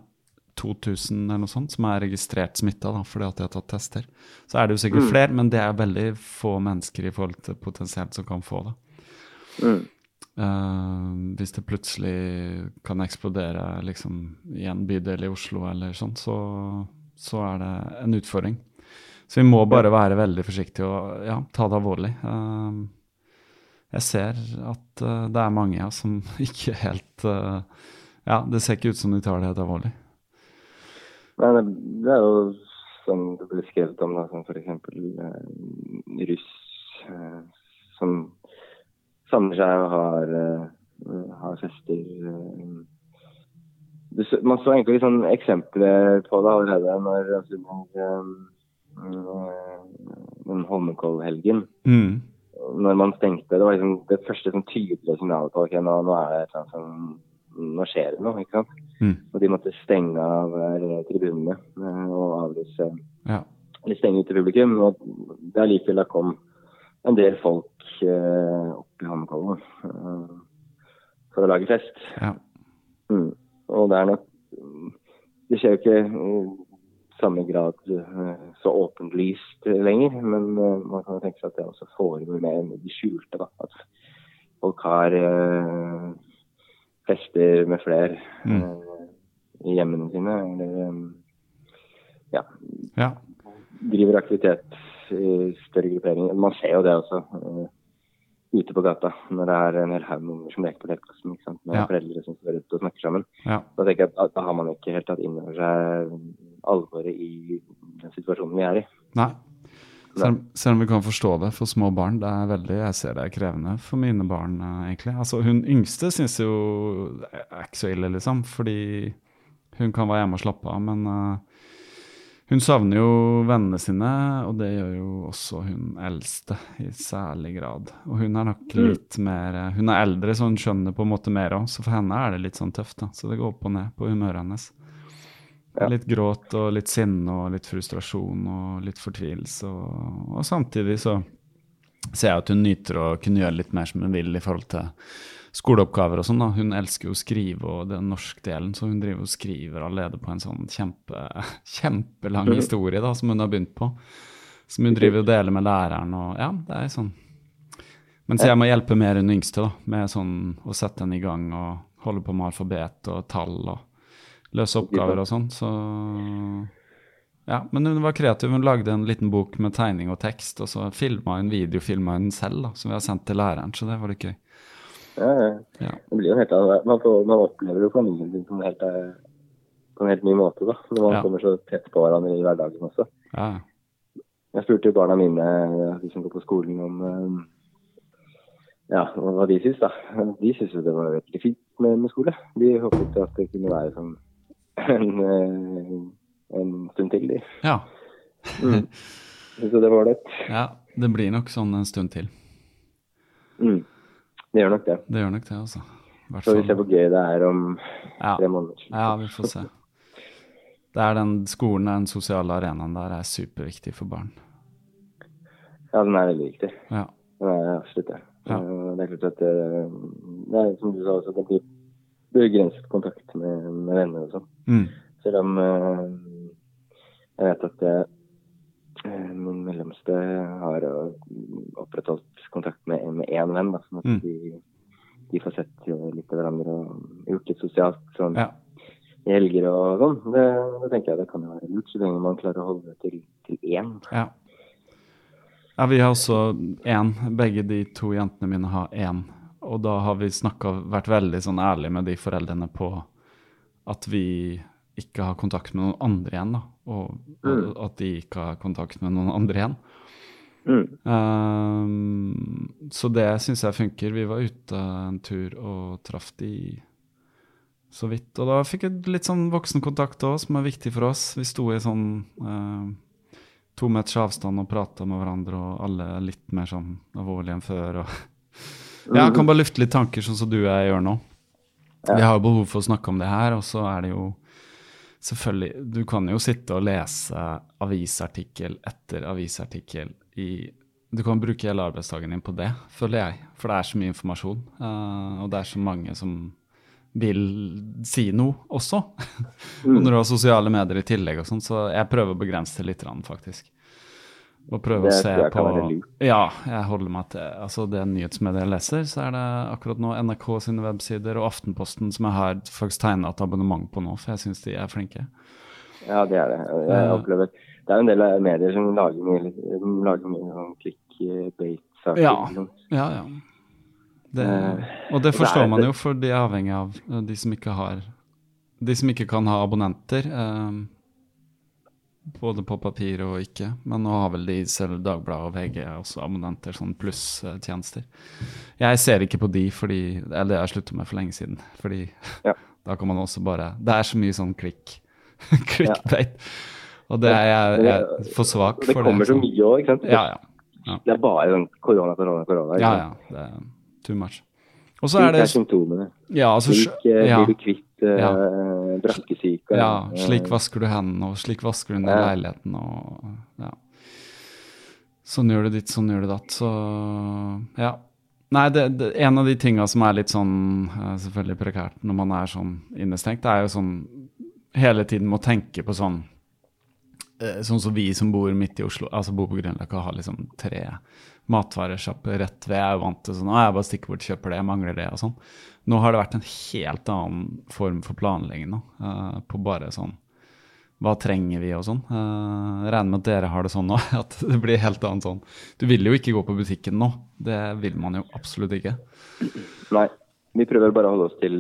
2000 eller noe sånt som er registrert smitta fordi at de har tatt tester. Så er det jo sikkert
Mm.
flere, men det er veldig få mennesker i forhold til potensielt som kan få det.
Mm.
Uh, hvis det plutselig kan eksplodere liksom, i en bydel i Oslo eller sånn, så, så er det en utfordring. Så vi må bare være veldig forsiktige og ja, ta det alvorlig. Eh, jeg ser at eh, det er mange ja, som ikke helt eh, Ja, det ser ikke ut som de tar det helt alvorlig.
Nei, det, er jo som det ble skrevet om, da, som f.eks. Eh, russ som samler seg og har, har fester. Man så egentlig sånn eksempler på det allerede når når, eh, den Holmenkollhelgen.
Mm.
når man stengte, det var liksom det første sånn tydelige signalet på ok, nå, nå er det et Nå skjer det noe, ikke sant.
Mm.
Og de måtte stenge av eh, tribunene eh, og avlyse
Ja.
eller stenge ute publikum. Og det allikevel kom en del folk eh, opp i Holmenkollen eh, for å lage fest.
ja.
Mm. Og det er nok Det skjer jo ikke samme grad eh, så åpenlyst lenger, men eh, man kan jo tenke seg at det også foregår mer enn de skjulte. da, At folk har eh, fester med flere
Mm.
eh, i hjemmene sine. Eller eh, ja,
ja.
driver aktivitet i større grupperinger. Man ser jo det også eh, ute på gata når det er en hel haug med unger som leker på lekeplassen. Med
Ja.
foreldre som står ute og snakker sammen.
ja.
Da tenker jeg at da har man ikke helt tatt inn over seg alvoret i den situasjonen vi er i.
Nei. Selv, selv om vi kan forstå det for små barn. Det er veldig, Jeg ser det er krevende for mine barn, eh, egentlig. Altså, Hun yngste syns jo det er ikke så ille, liksom, fordi hun kan være hjemme og slappe av. Men uh, hun savner jo vennene sine, og det gjør jo også hun eldste i særlig grad. Og hun er nok litt mer eh, Hun er eldre, så hun skjønner på en måte mer òg, så for henne er det litt sånn tøft. da, Så det går opp og ned på humøret hennes.
Ja.
Litt gråt og litt sinne og litt frustrasjon og litt fortvilelse. Og, og samtidig så ser jeg at hun nyter å kunne gjøre litt mer som hun vil i forhold til skoleoppgaver og sånn. da. Hun elsker jo å skrive og den norskdelen, så hun driver og skriver allerede på en sånn kjempe, kjempelang historie da, som hun har begynt på. Som hun driver og deler med læreren og ja, det er sånn. Mens jeg må hjelpe mer enn yngste, da, med sånn å sette henne i gang og holde på med alfabet og tall og løse oppgaver og sånn. Så ja, men hun var kreativ. Hun lagde en liten bok med tegning og tekst, og så filma hun videofilma hun selv, da, som vi har sendt til læreren, så det var litt gøy.
Ja, ja. Det blir jo helt. Man, får, man opplever jo familien sin som helt, eh, på en helt ny måte, da. Når man
Ja.
kommer så tett på hverandre i hverdagen også.
Ja,
Jeg spurte jo barna mine, eh, de som går på skolen, om eh, ja, hva de syns, da. De syns jo det var veldig fint med, med skole. De håpet at det kunne være sånn en, eh, en stund til, de.
ja.
Mm. Så det var det.
ja. Det blir nok sånn en stund til.
Mm. Det gjør nok det.
Det gjør nok det, altså.
Så vi ser hvor gøy det er om
Ja.
tre måneder.
Ja, vi får se. Det er den skolen, den sosiale arenaen der, er superviktig for barn.
Ja, den er veldig viktig.
Ja.
Den er absolutt det.
Ja.
Eh, Det er klart at det, det er som du sa også, det blir begrenset kontakt med, med venner og sånn.
Mm.
Selv om eh, jeg vet at eh, eh, min mellomste har opprettholdt kontakt med med én venn. Da, sånn at
Mm.
de, de får sett eh, litt av hverandre og gjort litt sosialt sånn,
Ja.
i helger og sånn. Det, det tenker jeg det kan være lurt, så lenge man klarer å holde det til, til én.
Ja. ja, vi har også én. Begge de to jentene mine har én. Og da har vi snakka, vært veldig sånn ærlige med de foreldrene på at vi ikke har kontakt med noen andre igjen, da. Og, og at de ikke har kontakt med noen andre igjen.
Mm.
Um, så det syns jeg funker. Vi var ute en tur og traff de så vidt. Og da fikk jeg litt sånn voksenkontakt òg, som er viktig for oss. Vi sto i sånn uh, to meters avstand og prata med hverandre, og alle litt mer sånn alvorlige enn før. Og ja, jeg kan bare lufte litt tanker, sånn som du og jeg gjør nå. Vi har jo behov for å snakke om det her, og så er det jo selvfølgelig Du kan jo sitte og lese avisartikkel etter avisartikkel i Du kan bruke hele arbeidsdagen din på det, føler jeg. For det er så mye informasjon, eh, og det er så mange som vil si noe også. og når du har sosiale medier i tillegg og sånn, så jeg prøver å begrense det litt, faktisk. Og prøve
Det
å se
tror jeg
på
kan være lurt.
Ja, jeg holder meg til altså det nyhetsmediet jeg leser, så er det akkurat nå NRK sine websider og Aftenposten som jeg har faktisk tegna et abonnement på nå, for jeg syns de er flinke.
Ja, det er det. Jeg opplever Det er en del medier som lager mye, som lager mye sånn clickbait-saker.
Ja.
liksom.
Ja, ja. Det,
Eh,
og det forstår man jo, for de er avhengig av eh, de som ikke har De som ikke kan ha abonnenter. Eh, både på papir og ikke. Men nå har vel de selv Dagbladet og VG også abonnenter, sånn plusstjenester. Jeg ser ikke på de fordi Eller det har jeg sluttet med for lenge siden. Fordi
Ja.
da kan man også bare Det er så mye sånn klikk. Klikkbeit. Og det er jeg, jeg for svak
Det
for det.
kommer så
så-
mye òg, ikke sant.
Ja, ja.
Det er bare sånn korona, korona, korona.
Ja, ja. Det er too much. Og så er det
symptomene.
Ja, altså
Slik eh,
ja,
blir du kvitt uh,
Ja.
brakkesyke.
ja,
eh,
slik vasker du hendene, og slik vasker du ned
Ja.
leiligheten, og ja. Sånn gjør du ditt, sånn gjør du datt, så ja. Nei, det, det, en av de tinga som er litt sånn selvfølgelig prekært når man er sånn innestengt, det er jo sånn hele tiden må tenke på sånn Sånn som vi som bor midt i Oslo, altså bor på Grünerløkka har liksom tre matvaresjapper rett ved. Jeg er jo vant til sånn Å, jeg bare stikker bort og kjøper det, jeg mangler det, og sånn. Nå har det vært en helt annen form for planlegging nå, uh, på bare sånn hva trenger vi og sånn. Uh, regner med at dere har det sånn nå, at det blir helt annet sånn. Du vil jo ikke gå på butikken nå. Det vil man jo absolutt ikke.
Nei, vi prøver bare å holde oss til,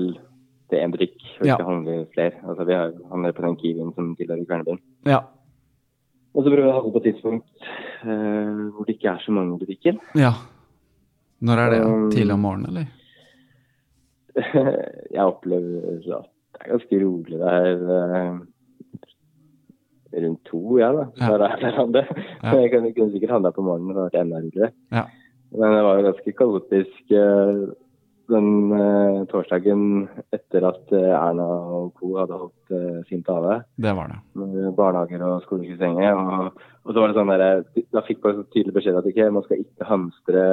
til én butikk, og
Ja.
ikke handle flere. Altså, vi har, handler på den Kiwien som tilhører Kvernebyen.
Ja.
Og så prøver jeg å handle på et tidspunkt eh, hvor det ikke er så mange butikker.
Ja. Når er det?
Um,
Tidlig om morgenen, eller?
jeg opplever at det er ganske rolig der eh, rundt to, ja da.
Ja.
Der er hverandre.
Ja.
Jeg kunne, kunne sikkert handla på morgenen og vært enda roligere.
Ja.
Men det var jo ganske kaotisk eh, den eh, torsdagen etter at eh, Erna og co. hadde holdt eh, sin tale.
Det var det.
med barnehager og stenger. Og, og så var det sånn der, Da fikk man så tydelig beskjed at okay, man skal ikke hamstre.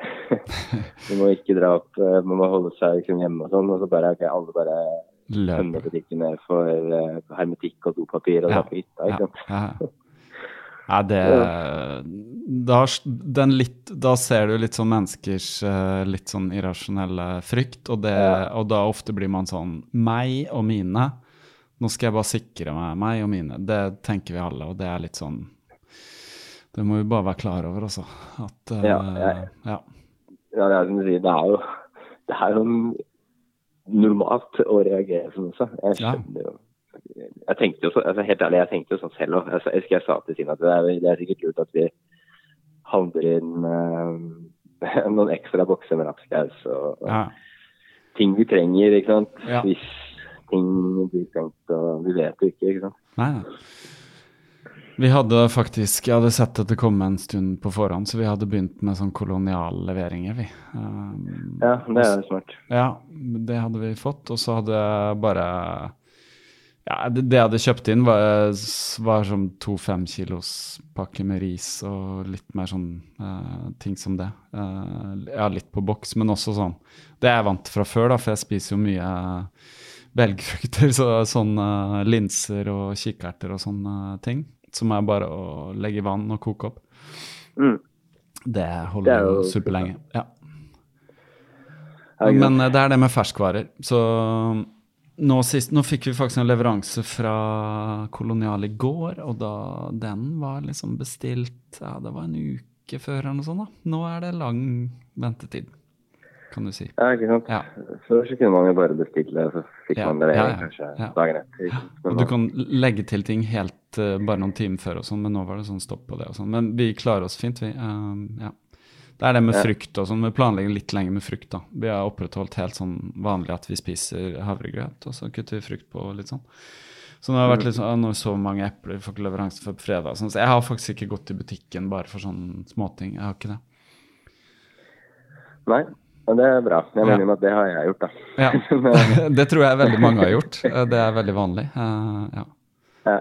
man må ikke dra opp, eh, man må holde seg liksom hjemme og sånn. Og så bare ok, alle bare tømmer butikkene for eh, hermetikk og dopapir og
Ja.
dra på hytta.
Ja,
ikke sant?
ja. Nei, det da, den litt, da ser du litt sånn menneskers eh, litt sånn irrasjonelle frykt, og, det, og da ofte blir man sånn Meg og mine. Nå skal jeg bare sikre meg meg og mine. Det tenker vi alle, og det er litt sånn Det må vi bare være klar over, altså. At eh,
Ja, jeg-
ja.
Ja, det er som du sier, det er jo, det er jo normalt å reagere sånn også. Jeg
Ja.
skjønner jo jeg tenkte jo så, altså Helt ærlig, jeg tenkte jo sånn selv òg. Jeg, husker jeg sa til Sina at det er, det er sikkert lurt at vi handler inn eh, noen ekstra bokser med lapskaus og, og
ja.
ting vi trenger, ikke sant.
Ja.
Hvis ting blir stengt og vi vet det ikke, ikke sant.
Nei, nei. Vi hadde faktisk Jeg hadde sett at det kom en stund på forhånd, så vi hadde begynt med sånn kolonialleveringer, vi. Um,
Ja, det er smart.
Ja, det hadde vi fått. Og så hadde jeg bare Ja, det, det jeg hadde kjøpt inn, var, var som to fem kilos pakke med ris og litt mer sånn uh, ting som det. Uh, ja, litt på boks, men også sånn Det er jeg vant til fra før, da, for jeg spiser jo mye belgfrukter. Så, sånn uh, linser og kikerter og sånne ting. Som er bare å legge i vann og koke opp.
Mm.
Det
er
holder
det
jo superlenge. Ja. Men eh, det er det med ferskvarer. Så nå, sist, nå fikk vi faktisk en leveranse fra Kolonial i går, og da den var liksom bestilt Ja, det var en uke før eller noe sånt. da. Nå er det lang ventetid, kan du si.
Ja, ikke sant.
Ja.
Før så kunne man jo bare bestille, så fikk
Ja,
man det
ja,
kanskje dagen etter.
Og du kan legge til ting helt uh, bare noen timer før og sånn, men nå var det sånn stopp på det og sånn. Men vi klarer oss fint, vi. Uh, ja. Det er det med
Ja.
frukt og sånn. Vi planlegger litt lenger med frukt, da. Vi har opprettholdt helt sånn vanlig at vi spiser havregrøt, og så kutter vi frukt på litt sånn. Så nå har det vært litt sånn, nå er så mange epler, vi får ikke leveranse før på fredag. Sånn. Så jeg har faktisk ikke gått i butikken bare for sånne småting. Jeg har ikke det.
Nei, men det er bra. Jeg
Ja.
mener at det har jeg gjort, da.
Ja. Det tror jeg veldig mange har gjort. Eh, Det er veldig vanlig. Eh, ja.
ja.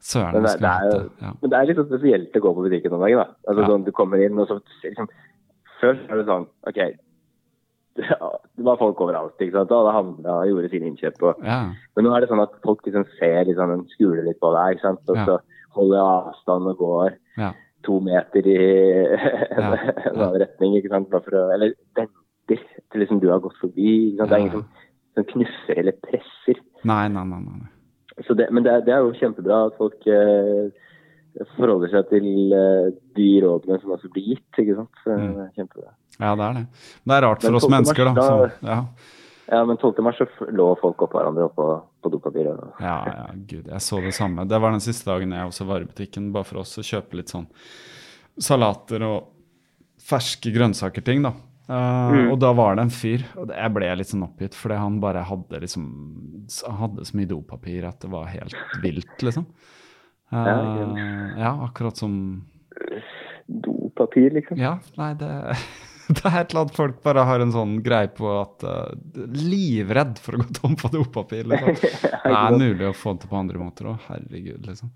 Søren,
Men det, det, er, jo-
det. Ja.
men det er litt spesielt å gå på butikken om dagen. da. Altså
Ja.
sånn, Du kommer inn, og så liksom Før så er det sånn OK. Det var folk overalt. ikke sant? Alle handla og gjorde sine innkjøp. Og,
Ja.
men nå er det sånn at folk liksom ser liksom, en skule litt på deg, ikke sant? og
Ja.
så holder avstand og går
Ja.
to meter i en annen retning. ikke sant? Å, eller venter til liksom du har gått forbi. ikke sant? Det er ingen som, som knuffer eller presser.
Nei, nei, nei. nei.
Så det, men det, det er jo kjempebra at folk eh, forholder seg til eh, de rådene som også blir gitt. ikke sant? Så
Mm.
det er kjempebra.
Ja, det er det. Det er rart for oss mennesker, da. Så, ja.
Ja, Men 12. mars så lå folk oppå hverandre oppå på dopapir.
Ja, ja, gud. Jeg så det samme. Det var den siste dagen jeg også var i butikken, bare for oss å kjøpe litt sånn salater og ferske grønnsaker-ting, da. mm. Og da var det en fyr, og det- jeg ble litt sånn oppgitt, fordi han bare hadde liksom Han hadde så mye dopapir at det var helt vilt, liksom. Eh,
Ja,
akkurat som
dopapir, liksom.
Ja, nei, det, det er et eller annet folk bare har en sånn greie på at uh, Livredd for å gå tom for dopapir, liksom. Det er mulig å få det til på andre måter òg, herregud, liksom.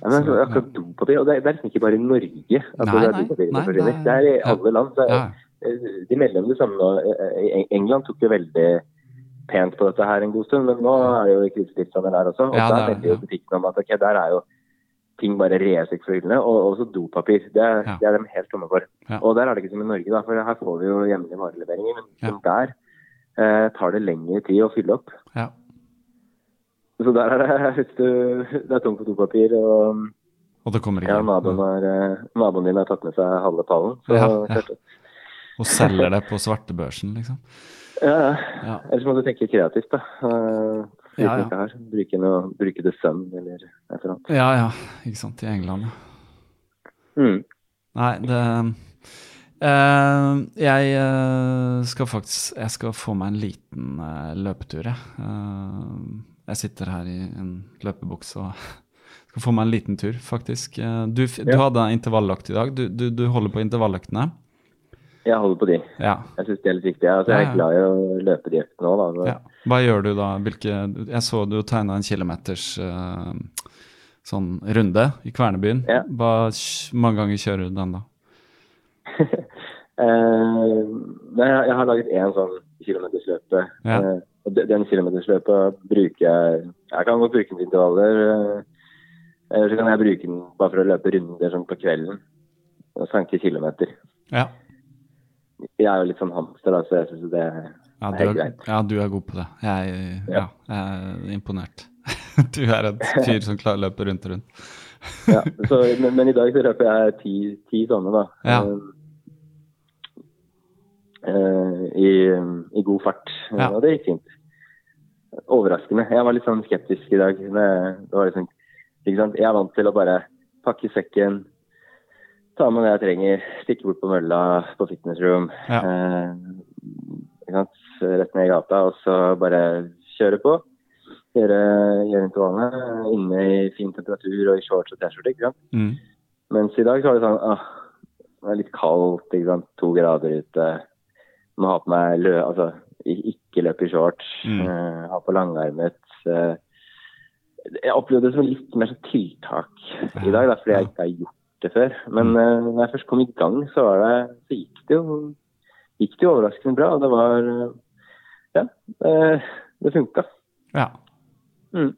Ja, men
Så,
akkurat dopapir, og det, det er liksom ikke bare i Norge at
Nei,
det er
nei,
dopapir
nei, nei.
Det er i
Ja.
alle land.
Ja.
eh, De melder om det samme nå. England tok jo veldig pent på dette her en god stund, men nå er det jo krisetilstander der også. Og
Ja,
der
det er-
melder jo
butikken
butikkene om at ok, der er jo ting bare reseks for hyllene, og også dopapir. Det, er-
Ja.
det er de helt tomme for.
Ja.
Og der er det ikke som i Norge, da, for her får vi jo jevnlige vareleveringer, men
Ja.
der eh, tar det lengre tid å fylle opp.
Ja.
Så der er det, hvis du, det er tomt for dopapir, og
Og det kommer ikke
ja, naboen, har, eh, naboen din har tatt med seg halve pallen. Så.
Og selger det på svartebørsen, liksom.
Ja, ja.
Ja.
Ellers må du tenke kreativt, da.
Ja, ja.
ikke har. Bruke, noe, bruke The Sun eller et eller annet.
Ja, ja, ikke sant. I England, ja.
Mm.
Nei, det Uh, Jeg uh, skal faktisk Jeg skal få meg en liten uh, løpetur, jeg. Jeg sitter her i en løpebukse og skal få meg en liten tur, faktisk. Du, ja. du hadde intervalløkt i dag. Du, du, du holder på intervalløktene?
Jeg holder på de.
Ja.
Jeg syns det er litt viktig. Altså, jeg er glad i å løpe de øktene òg, da.
Ja. Hva gjør du da? Hvilke Jeg så du tegna en kilometers uh, sånn runde i Kvernebyen.
Ja.
Hva mange ganger kjører du den, da?
Eh, nei, jeg jeg har laget én sånn kilometersløpe.
Ja.
Uh, og de- den kilometersløpa bruker jeg Jeg kan godt bruke den til intervaller. Eller så kan jeg bruke den bare for å løpe runder sånn på kvelden. Og sanke kilometer.
Ja.
Jeg er jo litt sånn hamster, da, så jeg syns det er ja,
er,
greit.
ja, du er god på det. Jeg, ja.
Ja.
jeg er imponert. Du er en fyr som klarer å løpe rundt og rundt.
Ja, så, men, men i dag så løper jeg ti, ti sånne, da.
Ja.
Eh, i, I god fart.
Ja.
Og det gikk fint. Overraskende. Jeg var litt sånn skeptisk i dag. Det, det var liksom, ikke sant? Jeg er vant til å bare pakke sekken, ta med det jeg trenger, stikke bort på mølla på fitness room.
Ja.
Eh. Rett ned i gata, og så bare kjøre på. Gjøre, gjøre intervallene inne i fin temperatur og i shorts og T-skjorte.
Mm.
Mens i dag så er det sånn ah, Det er litt kaldt. To grader ute. Må ha på meg lø... Altså ikke løpe i shorts.
Mm.
eh, ha på langarmet. eh. jeg opplevde det som litt mer sånn tiltak i dag, da, fordi jeg ikke har gjort det før. Men
Mm.
eh, når jeg først kom i gang, så, var det, så gikk det jo gikk det jo overraskende bra. Og det var eh, Ja, eh, det funka.
Ja.
Mm.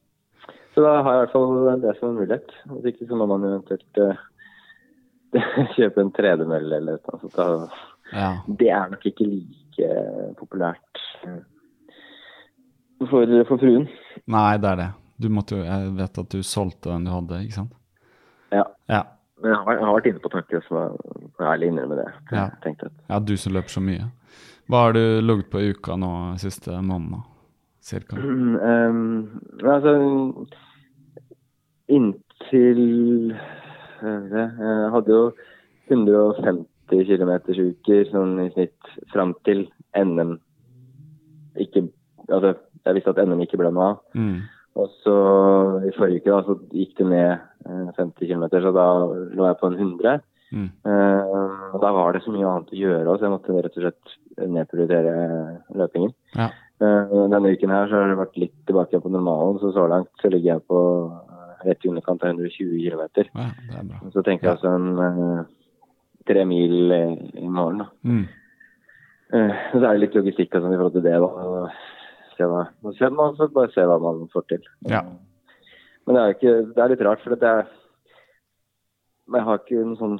Så da har jeg i hvert fall det som en mulighet. Hvis ikke så må man eventuelt uh, kjøpe en tredemølle eller noe sånt. Da-
ja.
Det er nok ikke like populært for, for fruen.
Nei, det er det. Du måtte jo Jeg vet at du solgte den du hadde, ikke sant?
Ja.
Ja.
Men jeg har, jeg har vært inne på tanken, så jeg jeg ærlig innrømme det.
Ja. ja, du som løper så mye. Hva har du ligget på i uka nå siste måneden, cirka? Cirka?
Um, altså Inntil det, Jeg hadde jo 150 km-uker sånn i snitt fram til NM ikke Altså, jeg visste at NM ikke ble noe av.
Mm.
Og så i forrige uke da, så gikk det ned 50 km, så da lå jeg på en 100.
Mm.
Uh, da var det så mye annet å gjøre så jeg måtte rett og slett nedprioritere løpingen.
Ja.
Uh, denne uken her så har det vært litt tilbake på normalen, så så langt så ligger jeg på eh, rett i underkant av 120 km.
Ja.
Så tenker jeg altså en eh, tre mil i, morgen. da.
Mm.
Eh, så er det litt logistikk og sånn i forhold til det. da. Se hva, man får bare se hva man får til.
Ja.
Men det er, ikke, det er litt rart, for det er, jeg har ikke noe sånn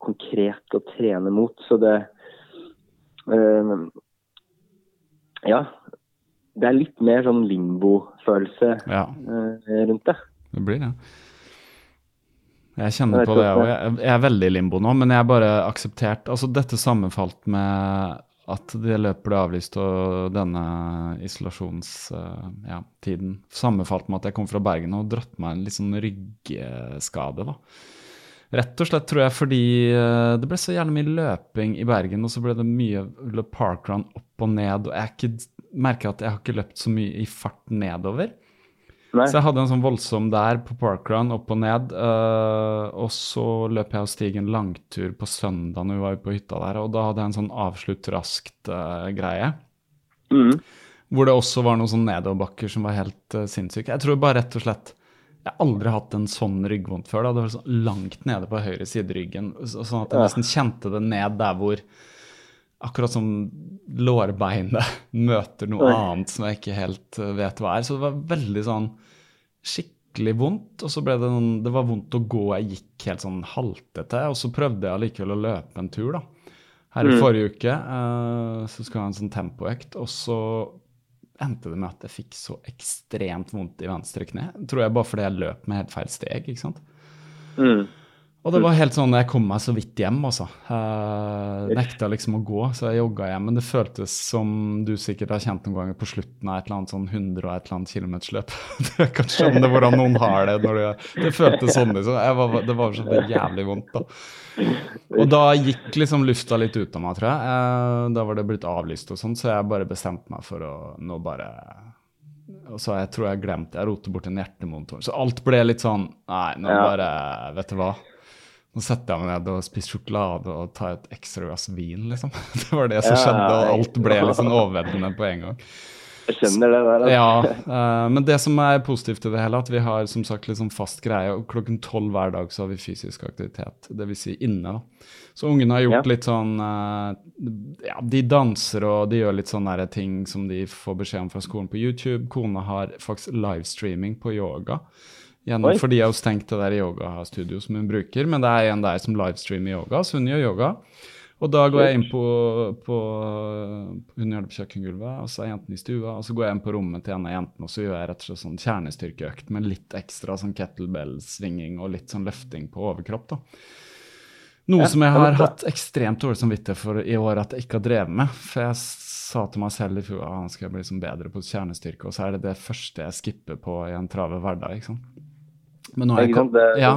konkret å trene mot. Så det øh, Ja. Det er litt mer sånn limbo-følelse
Ja,
øh, rundt det.
det blir det. Jeg kjenner
Jeg
på det òg. Jeg jeg er veldig i limbo nå, men jeg har bare akseptert Altså, dette sammenfalt med at det løpet ble avlyst og denne isolasjonstiden ja, sammenfalt med at jeg kom fra Bergen og dratt meg en litt sånn ryggskade, da. Rett og slett tror jeg fordi eh, det ble så gjerne mye løping i Bergen, og så ble det mye parkrun opp og ned, og jeg er merker at jeg har ikke løpt så mye i fart nedover.
Nei.
Så jeg hadde en sånn voldsom der på parkrun, opp og ned. Uh, og så løp jeg og Stig en langtur på søndag når vi var på hytta der, og da hadde jeg en sånn avslutt raskt-greie.
Mhm.
Hvor det også var noen sånne nedoverbakker som var helt uh, sinnssyke. Jeg tror bare rett og slett Jeg har aldri hatt en sånn ryggvondt før. Da. Det var sånn langt nede på høyre side ryggen, så- sånn at jeg nesten kjente det ned der hvor Akkurat som lårbeinet møter noe annet som jeg ikke helt uh, vet hva er. Så det var veldig sånn skikkelig vondt. Og så ble det noen Det var vondt å gå, jeg gikk helt sånn haltete. Og så prøvde jeg allikevel å løpe en tur, da. Her i
Mm.
forrige uke uh, så skulle jeg ha en sånn tempoøkt, og så endte det med at jeg fikk så ekstremt vondt i venstre kne. Tror jeg bare fordi jeg løp med helt feil steg, ikke sant.
Mhm.
Og det var helt sånn, Jeg kom meg så vidt hjem, altså. Jeg nekta liksom å gå, så jeg jogga hjem. Men det føltes som du sikkert har kjent noen ganger på slutten av et eller annet sånn 100 og et eller annet kilometersløp. Du kan skjønne hvordan noen har det. når Det, det føltes sånn. liksom. Var, det var så jævlig vondt. da. Og da gikk liksom lufta litt ut av meg, tror jeg. Da var det blitt avlyst og sånn, så jeg bare bestemte meg for å nå bare og så jeg tror jeg glemte Jeg roter bort en hjertemotor. Så alt ble litt sånn Nei, nå bare Vet du hva. Nå setter jeg meg ned og spiser sjokolade og tar et ekstra glass vin, liksom. Det var det som skjedde, og alt ble liksom overveldende på en gang.
Jeg skjønner det der. Altså.
Ja, uh, men det som er positivt i det hele, at vi har som sagt liksom fast greie. og Klokken tolv hver dag så har vi fysisk aktivitet, dvs. Si inne. da. Så ungene har gjort ja. litt sånn uh, Ja, de danser og de gjør litt sånne ting som de får beskjed om fra skolen på YouTube. Kona har faktisk livestreaming på yoga. Gjennom, fordi jeg har stengt det der yogastudio som hun bruker, men det er en der som livestreamer yoga, så hun gjør yoga. Og da går jeg inn på, på Hun gjør det på kjøkkengulvet, og så er jentene i stua. Og så går jeg inn på rommet til en av jentene og så gjør jeg rett og slett sånn kjernestyrkeøkt med litt ekstra sånn kettlebell-svinging og litt sånn løfting på overkropp. da. Noe som jeg har hatt ekstremt dårlig samvittighet for i år at jeg ikke har drevet med. For jeg sa til meg selv i fjor at han skal bli liksom bedre på kjernestyrke, og så er det det første jeg skipper på i en travel hverdag. ikke sant? Men nå er, jeg, kom, ja.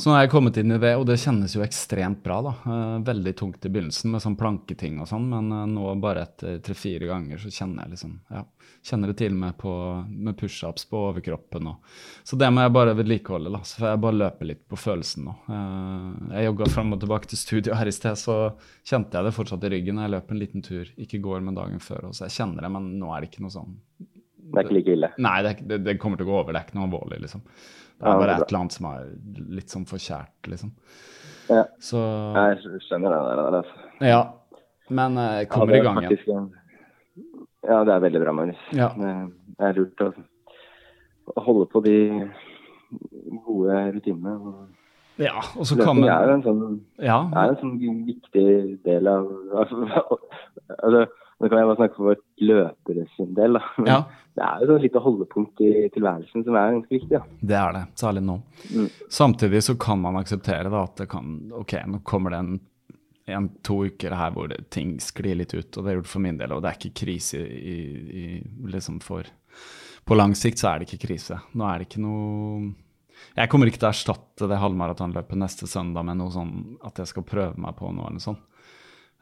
så nå har jeg kommet inn i det, og det kjennes jo ekstremt bra. da. Eh, veldig tungt i begynnelsen med sånn planketing og sånn, men eh, nå bare etter tre-fire ganger så kjenner jeg liksom, ja, kjenner det til med, på, med pushups på overkroppen. Og. Så det må jeg bare vedlikeholde. da, så får jeg bare løpe litt på følelsen nå. Eh, jeg jogga fram og tilbake til studio her i sted, så kjente jeg det fortsatt i ryggen. Jeg løp en liten tur, ikke går, men dagen før. Og så jeg kjenner det, men nå er det ikke noe sånn
det er ikke like ille?
Nei, det, det, det kommer til å gå over. Det er ikke noe alvorlig, liksom. Det er bare et eller annet som er litt sånn forkjært, liksom.
Ja. Så Jeg skjønner det der. Altså.
Ja. Men uh, kommer i gang igjen.
Ja, det er veldig bra, Magnus. Ja. Det er lurt å, holde på de gode rutinene.
Ja, og så kan man
er jo en sånn, ja. er en sånn viktig del av altså, nå kan jeg bare snakke for løpere sin del, da. Men ja. det er jo sånn lite holdepunkt i tilværelsen som er ganske viktig. Ja.
Det er det, særlig nå. Mm. Samtidig så kan man akseptere da, at det kan OK, nå kommer det en, en to uker her hvor ting sklir litt ut, og det er gjort for min del, og det er ikke krise i, i, liksom for På lang sikt så er det ikke krise. Nå er det ikke noe jeg kommer ikke til å erstatte det halvmaratonløpet neste søndag med noe sånn at jeg skal prøve meg på noe eller noe sånt.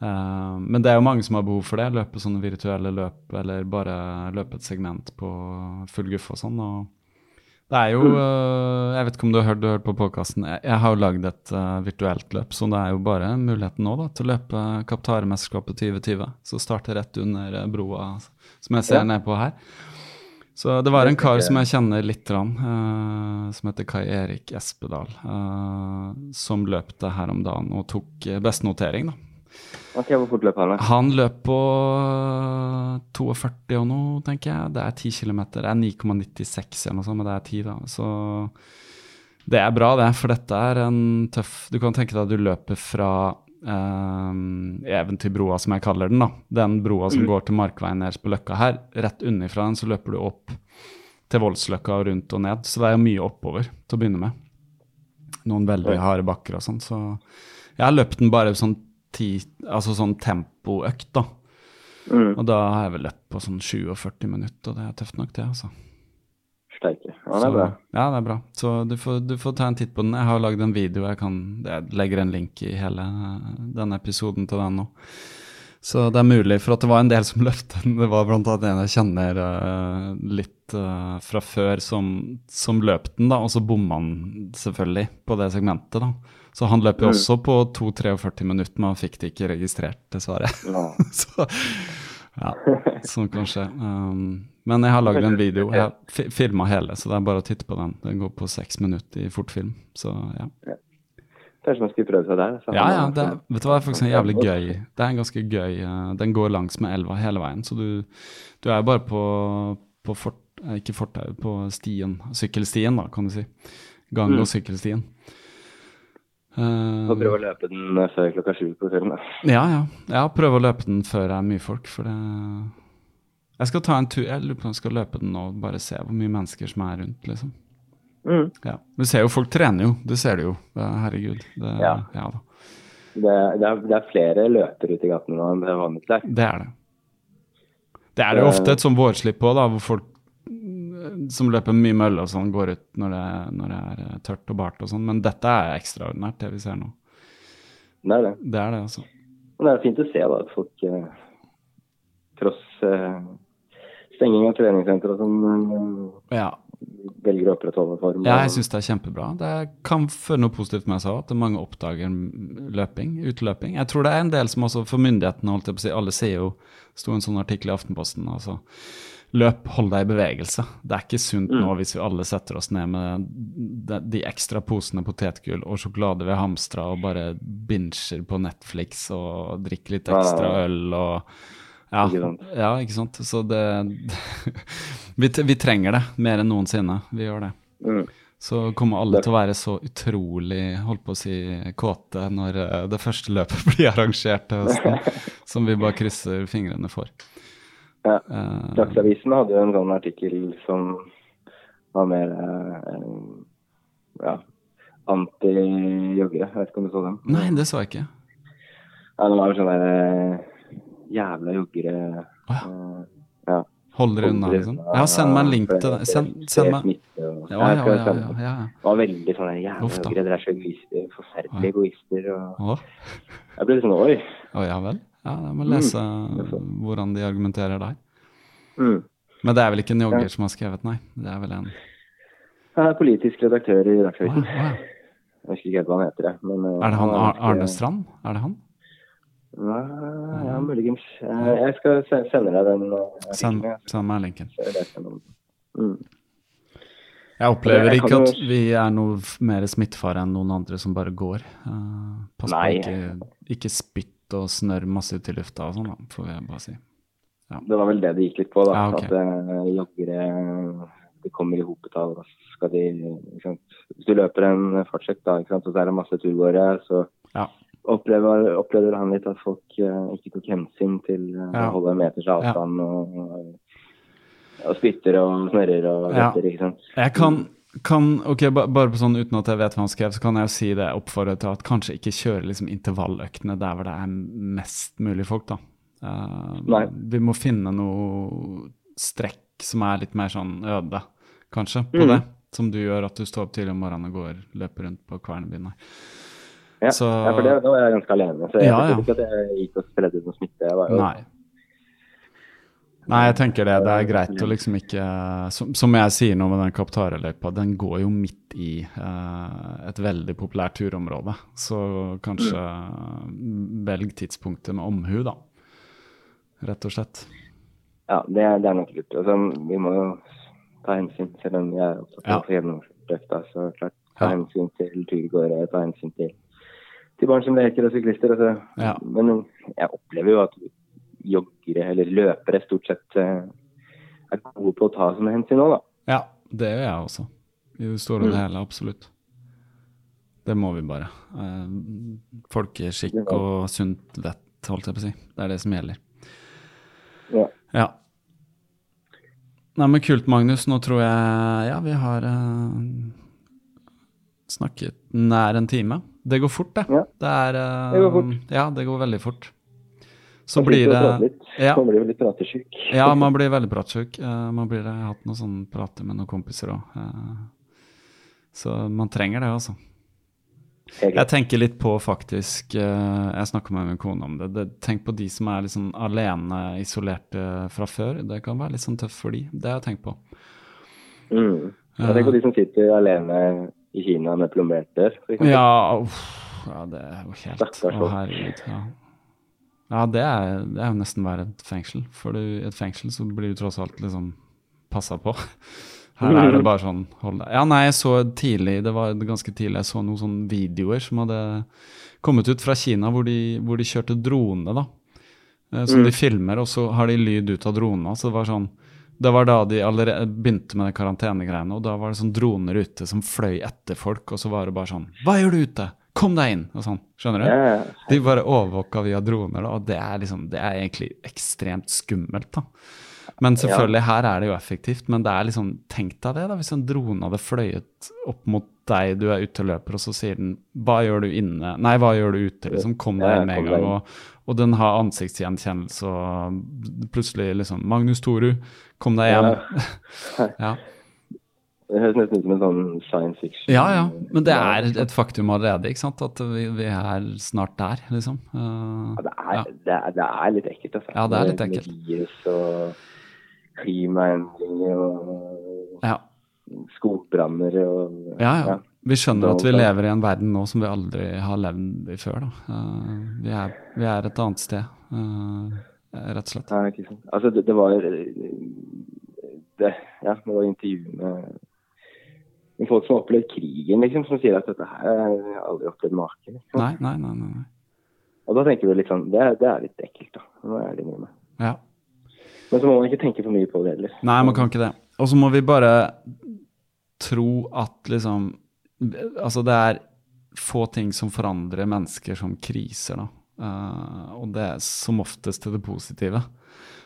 Uh, men det er jo mange som har behov for det. Løpe sånne virtuelle løp, eller bare løpe et segment på full guffe og sånn. og det er jo uh, Jeg vet ikke om du har hørt, du har hørt på podkasten. Jeg, har jo lagd et uh, virtuelt løp, så det er jo bare muligheten nå da, til å løpe Kaptaremesterskapet 2020. Så starte rett under broa som jeg ser ja. nedpå her. Så det var en kar som jeg kjenner litt, som heter Kai Erik Espedal, som løp det her om dagen og tok best notering. da
Ok, Hvor fort løp han?
Han løp på 42 og noe, tenker jeg. Det er 10 km. Det er 9,96 eller noe sånt, men det er 10, da. Så det er bra, det. For dette er en tøff Du kan tenke deg at du løper fra eh, Eventyrbroa, som jeg kaller den. da. Den broa som mm. går til Markveien nederst på Løkka her. Rett unnifra den så løper du opp til Voldsløkka og rundt og ned. Så det er jo mye oppover til å begynne med. Noen veldig harde bakker og sånn. Så jeg har løpt den bare sånn ti, altså sånn tempoøkt, da. Mm. Og da har jeg vel løpt på sånn 47 minutter, og det er tøft nok, det, altså.
Steike. Ja, det er bra.
Ja, det er bra. Så du får, du får, ta en titt på den. Jeg har lagd en video, jeg kan jeg legger en link i hele denne episoden til den nå. Så det er mulig, for at det var en del som løftet den. Det var blant annet en jeg kjenner uh, litt uh, fra før, som, som løp den, da, og så bomma han selvfølgelig på det segmentet, da. Så han løp jo også på 2-43 minutter, men han fikk det ikke registrert, dessverre. Ja. så, ja, sånn kanskje. Um, men jeg har lagd en video. Jeg har filma hele, så det er bare å titte på den. Den går på seks minutter i fortfilm, så ja.
Kanskje man skulle prøve seg der?
Ja, ja. Det, vet du hva, det er faktisk en jævlig gøy Det er en ganske gøy uh, Den går langs med elva hele veien, så du, du er bare på, på fort, eh, ikke fortauet, på stien, sykkelstien, da, kan du si. Gang- og mm. sykkelstien.
Uh, prøve å løpe den før klokka sju på kvelden.
Ja, ja. Ja, prøve å løpe den før det er mye folk, for det Jeg skal ta en tur Jeg lurer på om jeg skal løpe den nå, bare se hvor mye mennesker som er rundt, liksom.
Mm.
Ja. Du ser jo folk trener jo, det ser du jo. Herregud. Det,
Ja.
ja da.
Det, det, er, det er flere løpere ute i gatene nå enn det vanligvis er.
Det er det. Det er det jo ofte et sånn vårslipp på, da, hvor folk som løper mye med øl og sånn, går ut når det, når det er eh, tørt og bart og sånn. Men dette er ekstraordinært, det vi ser nå.
Det er det.
Det er det, altså.
Men det er fint å se da, at folk eh, tross eh, stenging av treningssentre og sånn, eh,
Ja,
velger å opprettholde form.
ja jeg syns det er kjempebra. Det kan føre noe positivt med seg at mange oppdager løping, uteløping. Jeg tror det er en del som også, for myndighetene, holdt jeg på å si, alle sier jo, sto en sånn artikkel i Aftenposten, altså løp, hold deg i bevegelse. Det er ikke sunt nå hvis vi alle setter oss ned med de, de ekstra posene potetgull og sjokolade vi har hamstra og bare binsjer på Netflix og drikker litt ekstra øl og ja, ja, ikke sant. Så det vi, vi trenger det mer enn noensinne. Vi gjør det.
Mm.
Så kommer alle til å være så utrolig holdt på å si kåte når eh, det første løpet blir arrangert til høsten, som vi bare krysser fingrene for.
Ja.
Eh,
Dagsavisen hadde jo en sånn artikkel som var mer eh, ja, anti-joggere. Jeg vet ikke om du så den?
nei, det så jeg ikke.
Ja, det var jo sånn der eh, jævla joggere
oh, ja.
ja.
Holder unna, liksom. Ja, send meg en link til det. Send, send meg Ja, ja, ja. ja.
Det var veldig sånn jævla joggere. Dere er så egoister, forferdelige egoister. Og... Jeg ble litt sånn oi.
å ja vel? Ja, jeg må lese hvordan de argumenterer der.
Mm.
Men det er vel ikke en jogger som har skrevet, nei? Det er vel en
Han er politisk redaktør i
Dagsrevyen. Ah, ah.
Jeg husker ikke helt hva han heter. jeg, Men, eh,
Er det han Ar Arne Strand? Er det han?
Nei, ja, muligens. Eh, Jeg skal sende deg den. eh,
Send, send meg linken.
jeg. Mm.
Jeg opplever ikke at vi er noe mer smittefare enn noen andre som bare går. Uh, pass på ikke, ikke spytt og snørr masse ut i lufta og sånn, får jeg bare si.
Det var vel det det gikk litt på, da.
Ja, okay.
At eh, joggere de kommer i hopetall. skal de? Hvis du løper en fartsøkt, da, og så er det masse turgåere, så
Ja.
opplever, opplever han litt at folk eh, ikke tok hensyn til eh,
Ja.
å holde en meters avstand og, og spytter og snørrer og
Ja.
ikke sant.
Jeg kan, kan ok, Bare på sånn uten at jeg vet hva han skrev, så kan jeg jo si det oppfordre til at kanskje ikke kjøre liksom intervalløktene der hvor det er mest mulig folk, da.
Uh,
vi må finne noe strekk som er litt mer sånn øde, kanskje, på
Mm.
det. Som du gjør, at du står opp tidlig om morgenen og går, løper rundt på Kvernebyen her.
Ja,
Så-
ja for det, nå er jeg ganske alene. Så jeg
Ja, ja.
ikke at jeg gikk og spredde noe smitte. Jeg var jo,
Nei. Nei, jeg tenker det. Det er greit å liksom ikke Som, som jeg sier nå med den Kaptareløypa, den går jo midt i eh, et veldig populært turområde. Så kanskje velg tidspunktet med omhu, da. Rett og slett.
Ja, det, er- det er nok lurt. Altså, vi må jo ta hensyn, selv om jeg er opptatt av få gjennomført. Så klart, ta
Ja.
hensyn til turgåere, ta hensyn til, til barn som leker og syklister. Altså.
Ja.
Men jeg opplever jo at joggere eller løpere stort sett eh, er gode på å ta sånne hensyn òg, da.
Ja, det gjør jeg også. I det store og mm. hele, absolutt. Det må vi bare. Eh, folkeskikk og sunt vett, holdt jeg på å si. Det er det som gjelder.
Ja.
Ja. Nei, men kult, Magnus. Nå tror jeg Ja, vi har uh, snakket nær en time. Det går fort, det.
Ja.
Det er uh,
Det går fort.
Ja, det går veldig fort. Så blir det ja.
Man blir veldig pratesjuk.
Ja, man blir veldig pratsjuk. Eh, man blir det. Jeg har hatt noen sånne prater med noen kompiser òg. så man trenger det, altså. Jeg tenker litt på faktisk eh, Jeg snakka med min kone om det. det. Tenk på de som er litt sånn alene, isolerte fra før. Det kan være litt sånn tøft for de. Det har jeg tenkt på.
Mm. Jeg tenker på de som sitter alene i Kina med plombert dør.
Ja, uff, ja det er jo helt Å, herregud. Ja, ja det, er, det er jo nesten verre et fengsel. For du, i et fengsel så blir du tross alt liksom passa på. Her er det bare sånn hold deg. Ja, nei, jeg så tidlig, det var ganske tidlig, jeg så noen sånne videoer som hadde kommet ut fra Kina hvor de, hvor de kjørte drone, da. Som Som de filmer, og så har de lyd ut av dronene. Så det var sånn Det var da de allerede begynte med de karantenegreiene, og da var det sånn droner ute som fløy etter folk, og så var det bare sånn Hva gjør du ute? Kom deg inn! Og sånn. Skjønner du?
Ja, ja.
De bare overvåka via droner, da, og det er liksom Det er egentlig ekstremt skummelt, da. Men selvfølgelig, her er det jo effektivt. Men det er liksom, tenk deg det, da, hvis en drone hadde fløyet opp mot deg, du er ute og løper, og så sier den 'hva gjør du inne'? Nei, 'hva gjør du ute'? liksom, Kom deg inn med en gang. Og, og den har ansiktsgjenkjennelse, og plutselig liksom 'Magnus Toru, kom deg hjem'. ja.
Det høres nesten ut som en sånn science fiction.
ja, ja. Men det er et faktum allerede, ikke sant? At vi, vi er snart der, liksom. Uh,
Ja, det, er,
ja.
det, er, det er litt ekkelt, altså.
Ja, det er litt ekkelt.
Med virus og klimaendringer og
ja.
skogbranner og
Ja, ja. Vi skjønner at vi lever i en verden nå som vi aldri har levd i før. Da. Uh, vi, er, vi er et annet sted, uh, rett og slett.
Ja, ikke sant. Altså, det, det var det, Ja, det var intervju med, med folk som har opplevd krigen, liksom, som sier at dette her har jeg aldri opplevd maken. Liksom.
Nei, nei, nei. nei.
Og da tenker du sånn Det, det er litt ekkelt, da. Nå er jeg ærlig innrømme.
Ja.
Men så må man ikke tenke for mye på det heller.
Nei, man kan ikke det. Og så må vi bare tro at liksom Altså, det er få ting som forandrer mennesker som kriser, da. Uh, og det er som oftest til det positive.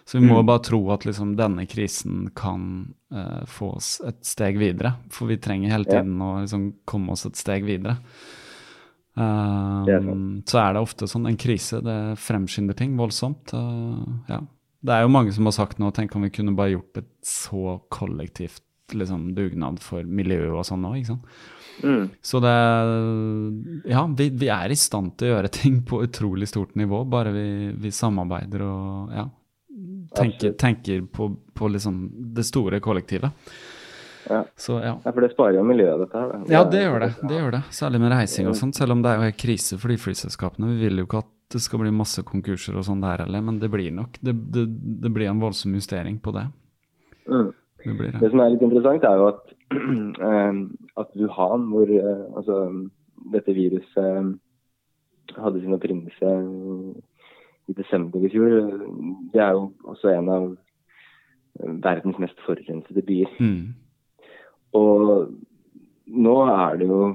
Så vi må bare tro at liksom denne krisen kan uh, få oss et steg videre. For vi trenger hele
Ja.
tiden å liksom komme oss et steg videre.
Um, er
så er det ofte sånn en krise, det fremskynder ting voldsomt. Uh, ja. Det er jo mange som har sagt nå, tenk om vi kunne bare gjort et så kollektivt liksom, dugnad for miljøet og sånn nå, ikke sant.
Mm.
Så det Ja, vi, vi er i stand til å gjøre ting på utrolig stort nivå, bare vi, vi samarbeider og ja, tenker, tenker på, på liksom det store kollektivet.
Ja.
Så ja.
ja, for det sparer jo miljøet, dette her. Det,
Ja, det gjør det. det gjør det. Særlig med reising og sånt, selv om det er jo helt krise for de flyselskapene. Vi vil jo ikke at det skal bli masse konkurser og sånn der heller, men det blir nok det, det, det blir en voldsom justering på det.
Mm.
Det blir det.
Det som er litt interessant, er jo at, eh, at Wuhan, hvor eh, altså, dette viruset eh, hadde sin opprinnelse i desember i fjor, det er jo også en av eh, verdens mest forurensede byer.
Mm.
Og nå er det jo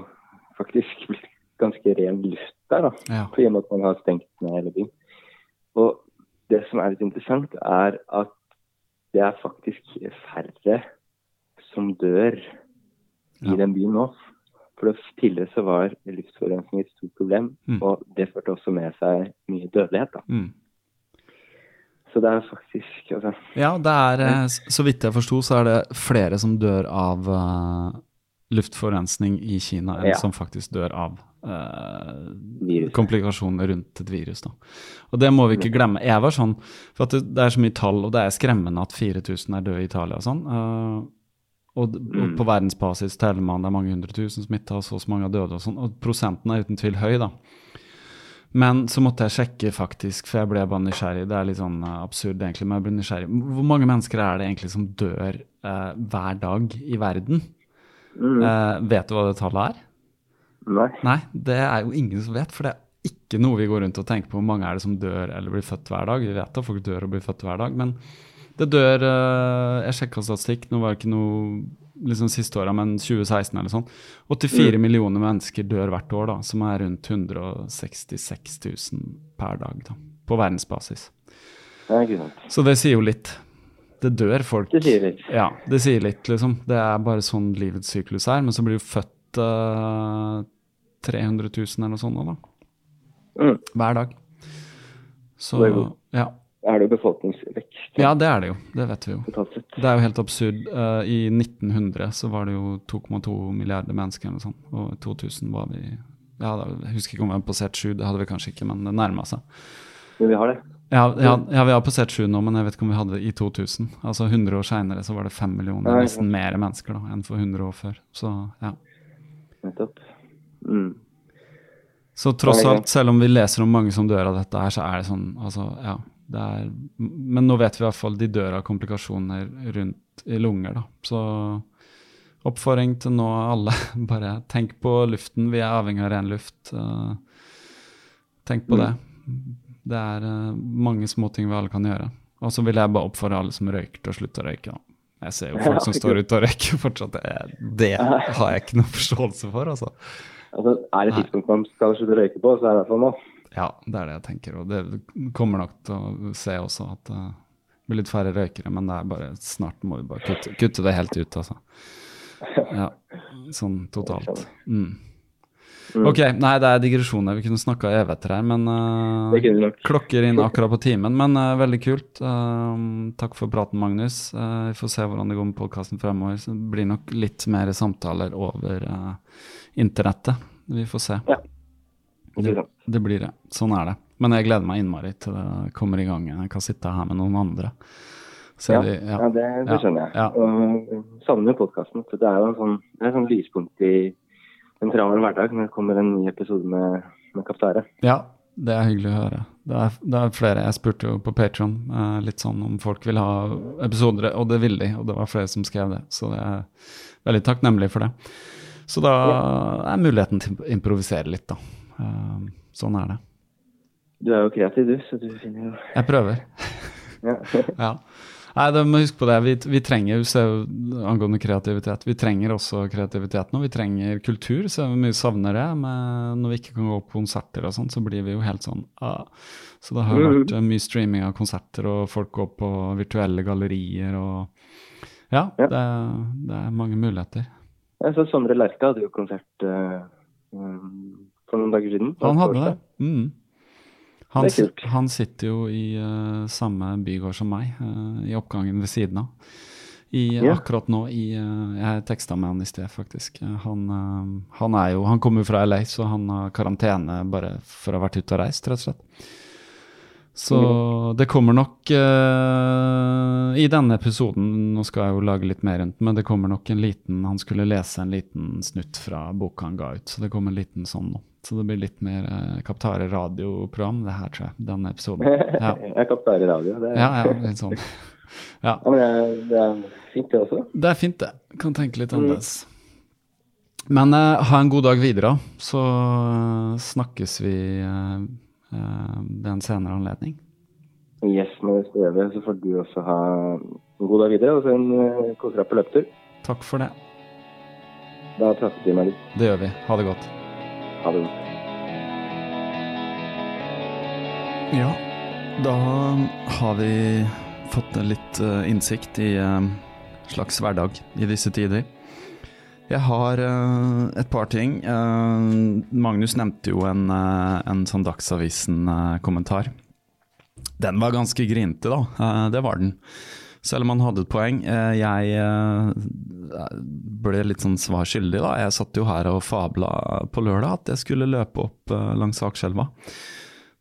faktisk blitt ganske ren luft der, da.
Ja.
I og med at man har stengt ned hele byen. Og det som er litt interessant, er at det er faktisk færre som dør i
Ja.
den byen nå. For tidligere så var luftforurensning et stort problem,
Mm.
og det førte også med seg mye dødelighet. da.
Mm.
Så det er faktisk altså,
Ja, det er, eh, så vidt jeg forsto, så er det flere som dør av uh, luftforurensning i Kina enn
Ja.
som faktisk dør av
uh,
komplikasjoner rundt et virus. Da. Og det må vi ikke glemme. Jeg var sånn, for at det, det er så mye tall, og det er skremmende at 4000 er døde i Italia og sånn. eh, og, og på verdensbasis teller man det er mange hundre tusen smitta, og så og så mange døde og sånn. Og prosenten er uten tvil høy, da. Men så måtte jeg sjekke, faktisk, for jeg ble bare nysgjerrig. Det er litt sånn eh, absurd, egentlig, men jeg ble nysgjerrig. Hvor mange mennesker er det egentlig som dør eh, hver dag i verden?
mm,
Eh, vet du hva det tallet er?
Nei.
Nei, det er jo ingen som vet, for det er ikke noe vi går rundt og tenker på. Hvor mange er det som dør eller blir født hver dag? Vi vet at folk dør og blir født hver dag, men det dør eh, Jeg sjekka statistikk, nå var det ikke noe liksom siste året, men 2016 eller sånn. 84 millioner mennesker dør hvert år, da, som er rundt 166 000 per dag da, på verdensbasis.
Ikke sant.
Så det sier jo litt. Det dør folk.
Det sier litt.
Ja, det sier litt, liksom. Det er bare sånn livets syklus er. Men så blir jo født uh, 300 000 eller noe sånt nå, da.
Mm.
Hver dag. Så
Det er jo-
ja.
Er
ja, det er det jo. Det vet vi jo. Det er jo helt absurd. Uh, I 1900 så var det jo 2,2 milliarder mennesker eller sånn. Og i 2000 var vi ja, Jeg husker ikke om vi har passert 7, det hadde vi kanskje ikke, men det nærma seg.
Men vi har det.
Ja, ja, ja, vi har passert 7 nå, men jeg vet ikke om vi hadde det i 2000. Altså 100 år seinere så var det 5 millioner,
ja.
nesten mer mennesker da, enn for 100 år før. Så ja.
Nettopp. Mm.
Så tross alt, selv om vi leser om mange som dør av dette her, så er det sånn, altså, ja. Er, men nå vet vi i hvert fall de dør av komplikasjoner rundt i lunger, da. Så oppfordring til nå alle, bare tenk på luften. Vi er avhengig av ren luft. eh, tenk på det. Det er eh, mange små ting vi alle kan gjøre. Og så vil jeg bare oppfordre alle som røyker, til å slutte å røyke. Da. Jeg ser jo folk som står ute og røyker fortsatt. Det, har jeg ikke noe forståelse for, altså.
Altså, er det tidspunkt man skal slutte å røyke på, så er det i hvert fall nå.
Ja, det er det jeg tenker. Og det kommer nok til å se også at Det blir litt færre røykere, men det er bare snart må vi bare kutte, kutte det helt ut, altså. Ja, sånn totalt. Mm. Ok, nei, det er digresjoner. Vi kunne snakka evigheter her, men uh, klokker inn akkurat på timen. Men uh, veldig kult. Uh, takk for praten, Magnus. Vi får se hvordan det går med podkasten fremover. Så det blir nok litt mer samtaler over internettet. Vi får se.
Ja.
Det,
sant.
Det blir det. Sånn er det. Men jeg gleder meg innmari til det kommer i gang. Jeg kan sitte her med noen andre. Så
Ja,
vi,
ja, det, det
Ja,
skjønner jeg.
ja.
Og savner podkasten. Det er jo en sånn, det et sånn lyspunkt i en travel hverdag når det kommer en ny episode med, med Kaptare.
Ja, det er hyggelig å høre. Det er, det er flere. Jeg spurte jo på Patron litt sånn om folk vil ha episoder, og det ville de. Og det var flere som skrev det, så jeg er veldig takknemlig for det. Så da er muligheten til å improvisere litt, da. Eh, sånn er det.
Du er jo kreativ, du, så du finner jo
Jeg prøver.
ja.
Ja. Nei, det må huske på det. Vi, vi trenger se, angående kreativitet, vi trenger også kreativiteten, og vi trenger kultur. Så vi mye savner det. Men når vi ikke kan gå på konserter og sånn, så blir vi jo helt sånn ah. Så det har vært eh, mye streaming av konserter, og folk går på virtuelle gallerier og Ja,
Ja.
Det, det er mange muligheter.
Jeg så Sondre Lerche hadde jo konsert um, for noen dager siden.
Han hadde det. Mm. Han,
Det
han sitter jo i uh, samme bygård som meg, uh, i oppgangen ved siden av. I,
Ja.
Akkurat nå i uh, Jeg teksta med han i sted, faktisk. Han, han er jo Han kommer jo fra LA, så han har karantene bare for å ha vært ute og reist, rett og slett. Så
Mm.
det kommer nok I denne episoden, nå skal jeg jo lage litt mer rundt, men det kommer nok en liten Han skulle lese en liten snutt fra boka han ga ut, så det kommer en liten sånn nå. Så det blir litt mer eh, Kaptare radioprogram, det her, tror jeg. Denne episoden. Ja,
Jeg Kaptare radio. Det,
ja, ja litt sånn. Ja.
Ja, men det, det er fint, det også.
Det er fint, det. Kan tenke litt annerledes. Men eh, ha en god dag videre, så eh, snakkes vi eh, eh, ved en senere anledning.
Yes, men hvis du gjør det, så får du også ha en god dag videre, og så en uh, kose deg løpetur.
Takk for det.
Da prates vi litt.
Det gjør vi. Ha det godt.
Ha det.
Ja, da har vi fått litt eh, innsikt i eh, slags hverdag i disse tider. Jeg har eh, et par ting. Magnus nevnte jo en, en sånn Dagsavisen-kommentar. Den var ganske grinete, da. Det var den. Selv om han hadde et poeng. Eh, jeg eh, ble litt sånn svar skyldig, da. Jeg satt jo her og fabla på lørdag at jeg skulle løpe opp eh, langs Akselva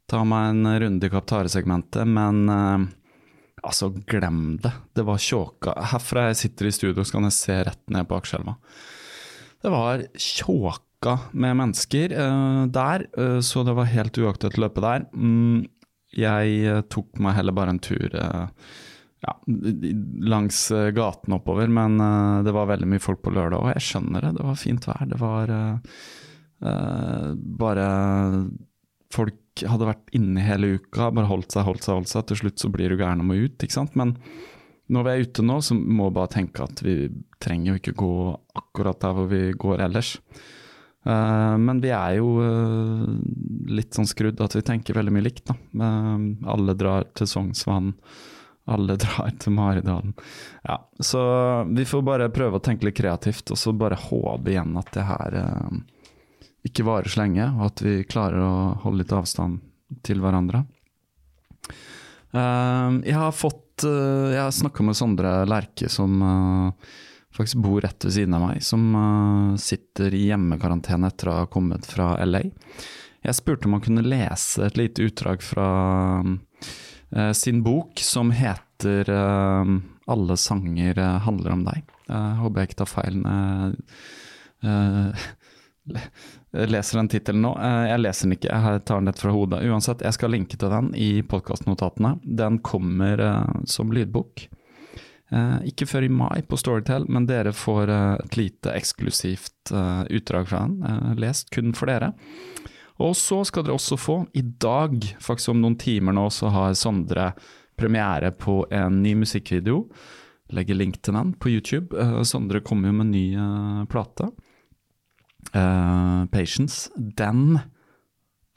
ta meg en runde i Kaptare-segmentet, men altså, glem det. Det var tjåka. Herfra jeg sitter i studio, så kan jeg se rett ned på Akerselva. Det var tjåka med mennesker der, så det var helt uaktuelt å løpe der. Mm, jeg tok meg heller bare en tur ja, langs eh, gaten oppover, men uh, det var veldig mye folk på lørdag, og jeg skjønner det. Det var fint vær. Det var uh, bare folk hadde vært inne hele uka, bare holdt seg, holdt seg, holdt seg. Til slutt så blir du gæren og må ut, ikke sant. Men når vi er ute nå, så må vi bare tenke at vi trenger jo ikke gå akkurat der hvor vi går ellers. Men vi er jo litt sånn skrudd at vi tenker veldig mye likt, da. Alle drar til Sognsvann. Alle drar til Maridalen. Ja, så vi får bare prøve å tenke litt kreativt, og så bare håpe igjen at det her eh, ikke varer så lenge, og at vi klarer å holde litt avstand til hverandre. Uh, jeg har fått uh, Jeg snakka med Sondre Lerche, som uh, faktisk bor rett ved siden av meg, som sitter i hjemmekarantene etter å ha kommet fra LA. Jeg spurte om han kunne lese et lite utdrag fra sin bok som heter eh, 'Alle sanger eh, handler om deg'. Jeg håper jeg ikke tar feil. når eh, jeg leser den tittelen nå. Eh, Jeg leser den ikke, jeg tar den rett fra hodet. Uansett, jeg skal linke til den i podkastnotatene. Den kommer eh, som lydbok. Eh, ikke før i mai på Storytel, men dere får eh, et lite eksklusivt eh, utdrag fra den. eh, lest kun for dere. Og så skal dere også få, i dag, faktisk om noen timer nå, så har Sondre premiere på en ny musikkvideo. Legger link til den på YouTube. Uh, Sondre kommer jo med en ny uh, plate. Uh, Patience. Den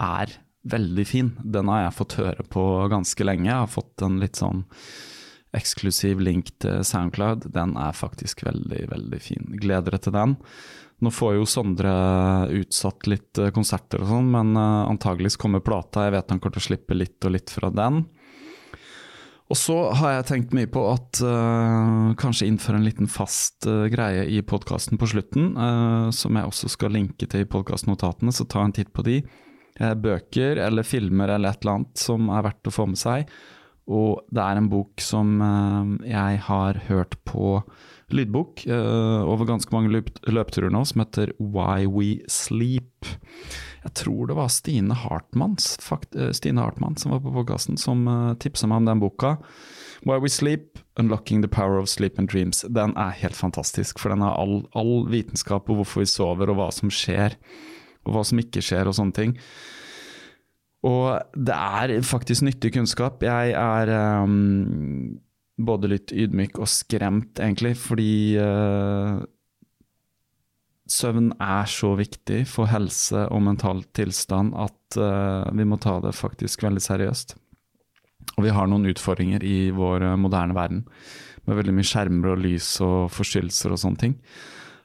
er veldig fin. Den har jeg fått høre på ganske lenge. Jeg har fått en litt sånn eksklusiv link til Soundcloud. Den er faktisk veldig, veldig fin. Gleder dere til den. Nå får jo Sondre utsatt litt eh, konserter og sånn, men uh, antageligvis kommer plata. Jeg vet han kommer til å slippe litt og litt fra den. Og så har jeg tenkt mye på at uh, kanskje innføre en liten fast uh, greie i podkasten på slutten, som jeg også skal linke til i podkastnotatene, så ta en titt på de. bøker eller filmer eller et eller annet som er verdt å få med seg. Og det er en bok som jeg har hørt på lydbok over ganske mange løp løpturer nå, som heter Why We Sleep. Jeg tror det var Stine Hartmann, eh, Stine Hartmann som var på podkasten, som uh, eh, tipsa meg om den boka. Why We Sleep, Unlocking the Power of Sleep and Dreams. Den er helt fantastisk, for den har all, all vitenskap på hvorfor vi sover, og hva som skjer, og hva som ikke skjer, og sånne ting. Og det er faktisk nyttig kunnskap. Jeg er um, både litt ydmyk og skremt, egentlig, fordi uh, søvn er så viktig for helse og mental tilstand at uh, vi må ta det faktisk veldig seriøst. Og vi har noen utfordringer i vår uh, moderne verden med veldig mye skjermer og lys og forstyrrelser og sånne ting.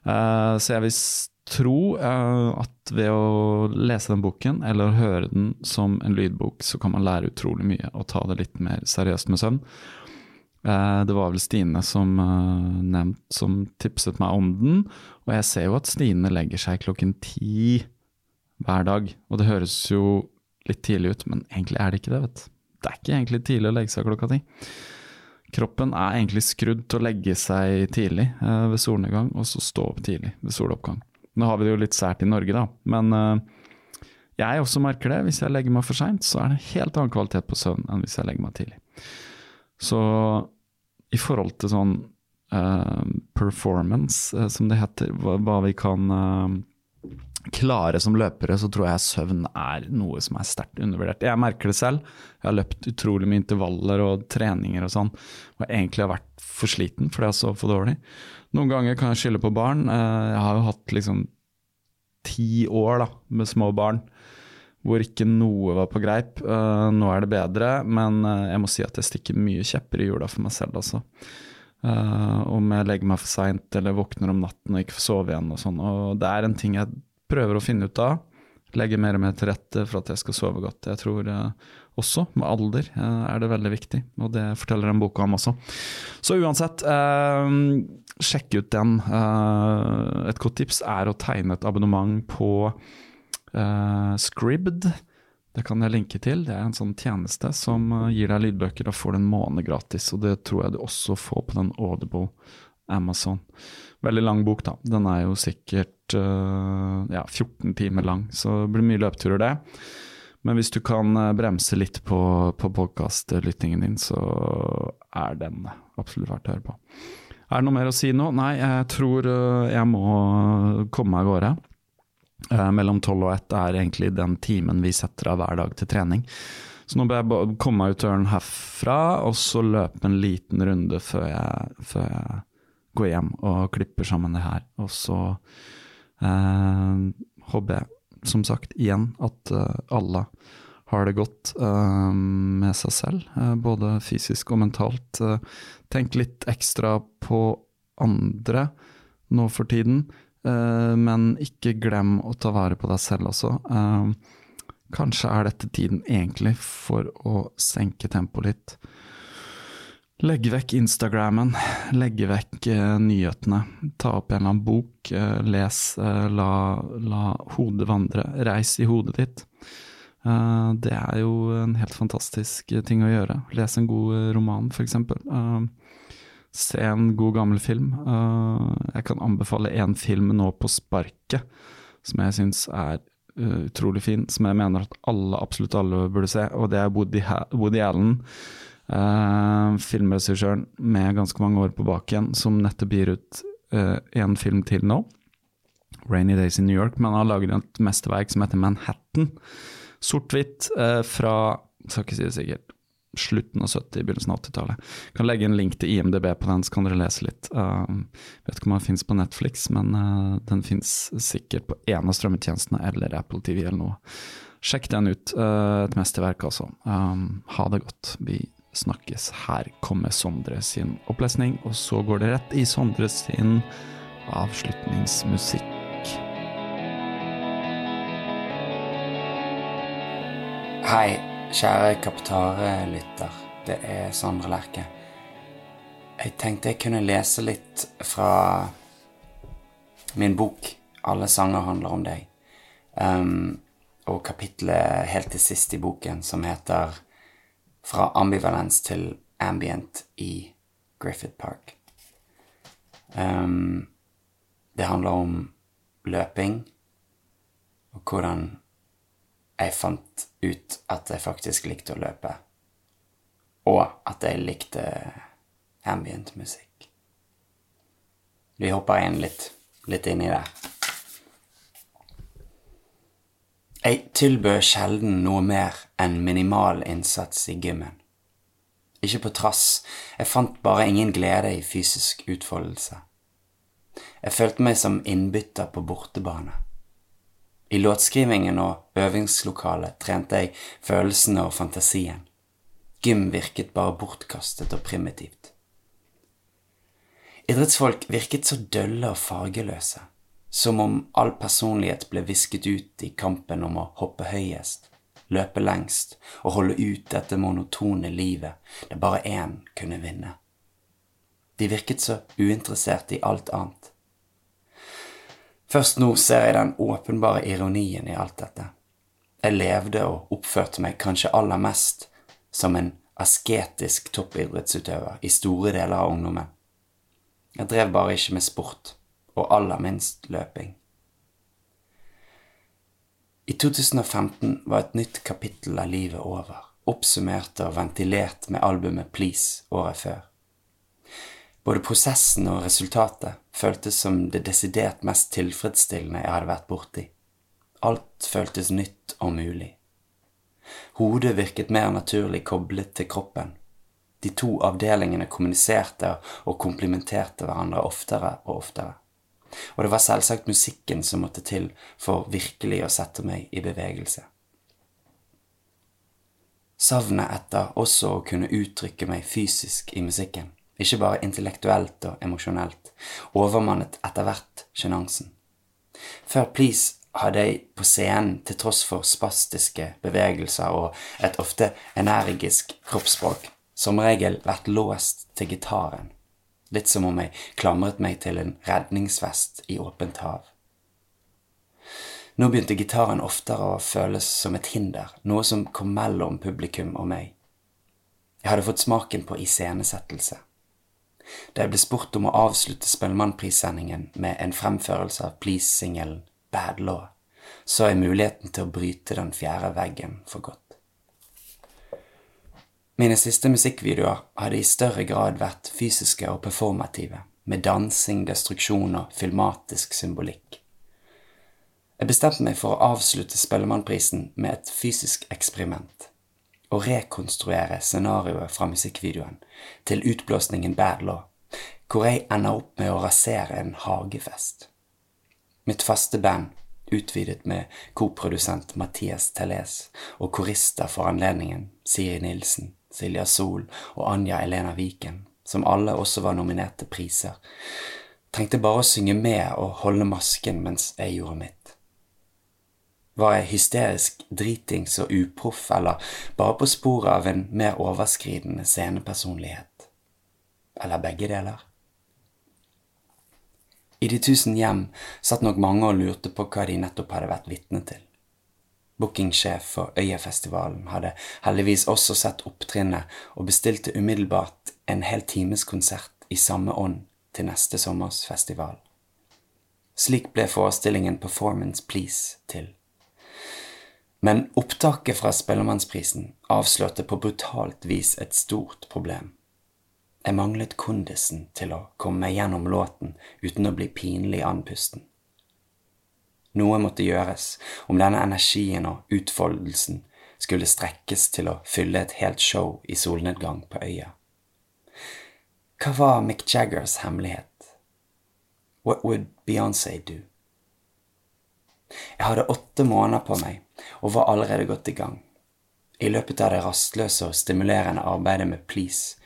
Uh, så jeg vil tro at ved å lese den boken, eller høre den som en lydbok, så kan man lære utrolig mye og ta det litt mer seriøst med søvn. Eh, det var vel Stine som uh, nevnt som tipset meg om den, og jeg ser jo at Stine legger seg klokken ti hver dag. Og det høres jo litt tidlig ut, men egentlig er det ikke det, vet du. Det er ikke egentlig tidlig å legge seg klokka ti. Kroppen er egentlig skrudd til å legge seg tidlig uh, ved solnedgang, og så stå opp tidlig ved soloppgang. Nå har vi det jo litt sært i Norge, da, men uh, jeg også merker det. Hvis jeg legger meg for seint, så er det en helt annen kvalitet på søvn enn hvis jeg legger meg tidlig. Så i forhold til sånn uh, performance, uh, som det heter, hva, hva vi kan uh, klare som løpere, så tror jeg søvn er noe som er sterkt undervurdert. Jeg merker det selv. Jeg har løpt utrolig mye intervaller og treninger og sånn, og egentlig har vært for sliten fordi jeg sov for dårlig. Noen ganger kan jeg skylde på barn. Jeg har jo hatt liksom ti år da, med små barn hvor ikke noe var på greip. Uh, nå er det bedre, men uh, jeg må si at jeg stikker mye kjepper i hjula for meg selv, altså. Uh, om jeg legger meg for seint eller våkner om natten og ikke får sove igjen og sånn. Og det er en ting jeg prøver å finne ut av. Legge mer og mer til rette for at jeg skal sove godt. Jeg tror også med alder er det veldig viktig, og det forteller den boka om også. Så uansett, sjekk ut den. et godt tips er å tegne et abonnement på Uh, Scribd, det kan jeg linke til. Det er en sånn tjeneste som uh, gir deg lydbøker. og får det en måned gratis, og det tror jeg du også får på den Audible Amazon. Veldig lang bok, da. Den er jo sikkert uh, ja, 14 timer lang, så det blir mye løpeturer, det. Men hvis du kan bremse litt på, på podkastlyttingen din, så er den absolutt verdt å høre på. Er det noe mer å si nå? Nei, jeg tror jeg må komme meg av gårde. Eh, mellom tolv og ett er egentlig den timen vi setter av hver dag til trening. Så nå bør jeg komme meg ut døren herfra, og så løpe en liten runde før jeg, før jeg går hjem og klipper sammen det her. Og så eh, håper jeg, som sagt, igjen at uh, alle har det godt eh, med seg selv, eh, både fysisk og mentalt. tenk litt ekstra på andre nå for tiden. Eh, men ikke glem å ta vare på deg selv også. Eh, kanskje er dette tiden egentlig for å senke tempoet litt. Legge vekk Instagrammen, legge vekk uh, nyhetene. Ta opp en eller annen bok, les, la, la, hodet vandre. Reis i hodet ditt. det er jo en helt fantastisk ting å gjøre. Les en god roman, f.eks. Uh, Se en god gammel film. Uh, jeg kan anbefale én film nå på sparket som jeg syns er uh, utrolig fin, som jeg mener at alle, absolutt alle burde se, og det er Woody, ha Woody Allen. Uh, filmregissøren med ganske mange år på bak igjen, som nettopp gir ut en film til nå. 'Rainy Days in New York', men han har laget et mesterverk som heter 'Manhattan'. Sort-hvitt fra skal ikke si det sikkert slutten av 70-, begynnelsen av 80-tallet. Kan legge en link til IMDb på den, så kan dere lese litt. Uh, vet ikke om den fins på Netflix, men uh, den fins sikkert på en av strømmetjenestene eller Apple TV eller noe. Sjekk den ut. Uh, et mesterverk, altså. Um, ha det godt. Vi snakkes. Her kommer Sondre sin opplesning, og så går det rett i Sondre sin avslutningsmusikk.
Hei, kjære Kaptare-lytter. Det er Sondre Lerche. Jeg tenkte jeg kunne lese litt fra min bok 'Alle sanger handler om deg', um, og kapitlet helt til sist i boken, som heter 'Fra ambivalens til ambient i Griffith Park'. Um, det handler om løping, og hvordan jeg fant ut at jeg faktisk likte å løpe. Og at jeg likte ambient musikk. Vi hopper inn litt, litt inn i det. Jeg tilbød sjelden noe mer enn minimal innsats i gymmen. Ikke på trass, jeg fant bare ingen glede i fysisk utfoldelse. Jeg følte meg som innbytter på bortebane. I låtskrivingen og øvingslokalet trente jeg følelsene og fantasien. Gym virket bare bortkastet og primitivt. Idrettsfolk virket så dølle og fargeløse, som om all personlighet ble visket ut i kampen om å hoppe høyest, løpe lengst og holde ut dette monotone livet der bare én kunne vinne. De virket så uinteresserte i alt annet. Først nå ser jeg den åpenbare ironien i alt dette. Jeg levde og oppførte meg kanskje aller mest som en asketisk toppidrettsutøver i store deler av ungdommen. Jeg drev bare ikke med sport, og aller minst løping. I 2015 var et nytt kapittel av livet over, oppsummert og ventilert med albumet Please året før. Både prosessen og resultatet føltes som det desidert mest tilfredsstillende jeg hadde vært borti. Alt føltes nytt og mulig. Hodet virket mer naturlig koblet til kroppen. De to avdelingene kommuniserte og komplimenterte hverandre oftere og oftere. Og det var selvsagt musikken som måtte til for virkelig å sette meg i bevegelse. Savnet etter også å kunne uttrykke meg fysisk i musikken ikke bare intellektuelt og emosjonelt, overmannet etter hvert sjenansen. Før Please hadde jeg på scenen, til tross for spastiske bevegelser og et ofte energisk kroppsspråk, som regel vært låst til gitaren, litt som om jeg klamret meg til en redningsvest i åpent hav. Nå begynte gitaren oftere å føles som et hinder, noe som kom mellom publikum og meg. Jeg hadde fått smaken på iscenesettelse. Da jeg ble spurt om å avslutte Spellemannprissendingen med en fremførelse av Please-singelen Bad Law, så jeg muligheten til å bryte den fjerde veggen for godt. Mine siste musikkvideoer hadde i større grad vært fysiske og performative, med dansing, destruksjon og filmatisk symbolikk. Jeg bestemte meg for å avslutte Spellemannprisen med et fysisk eksperiment å rekonstruere scenarioet fra musikkvideoen til utblåsningen Bad Law, hvor jeg ender opp med å rasere en hagefest. Mitt faste band, utvidet med koprodusent Mathias Tellez og korister for anledningen Siri Nilsen, Silja Sol og Anja Elena Viken, som alle også var nominert til priser, trengte bare å synge med og holde masken mens jeg gjorde mitt. Var jeg hysterisk, dritings og uproff, eller bare på sporet av en mer overskridende scenepersonlighet? Eller begge deler? I De tusen hjem satt nok mange og lurte på hva de nettopp hadde vært vitne til. Bookingsjef for Øyafestivalen hadde heldigvis også sett opptrinnet og bestilte umiddelbart en hel times konsert i samme ånd til neste sommers festival. Slik ble forestillingen Performance Please til. Men opptaket fra Spellemannsprisen avslørte på brutalt vis et stort problem. Jeg manglet kondisen til å komme meg gjennom låten uten å bli pinlig andpusten. Noe måtte gjøres om denne energien og utfoldelsen skulle strekkes til å fylle et helt show i solnedgang på øya. Hva var Mick Jaggers hemmelighet? What would Beyoncé do? Jeg hadde åtte måneder på meg og var allerede godt i gang. I løpet av det rastløse og stimulerende arbeidet med Please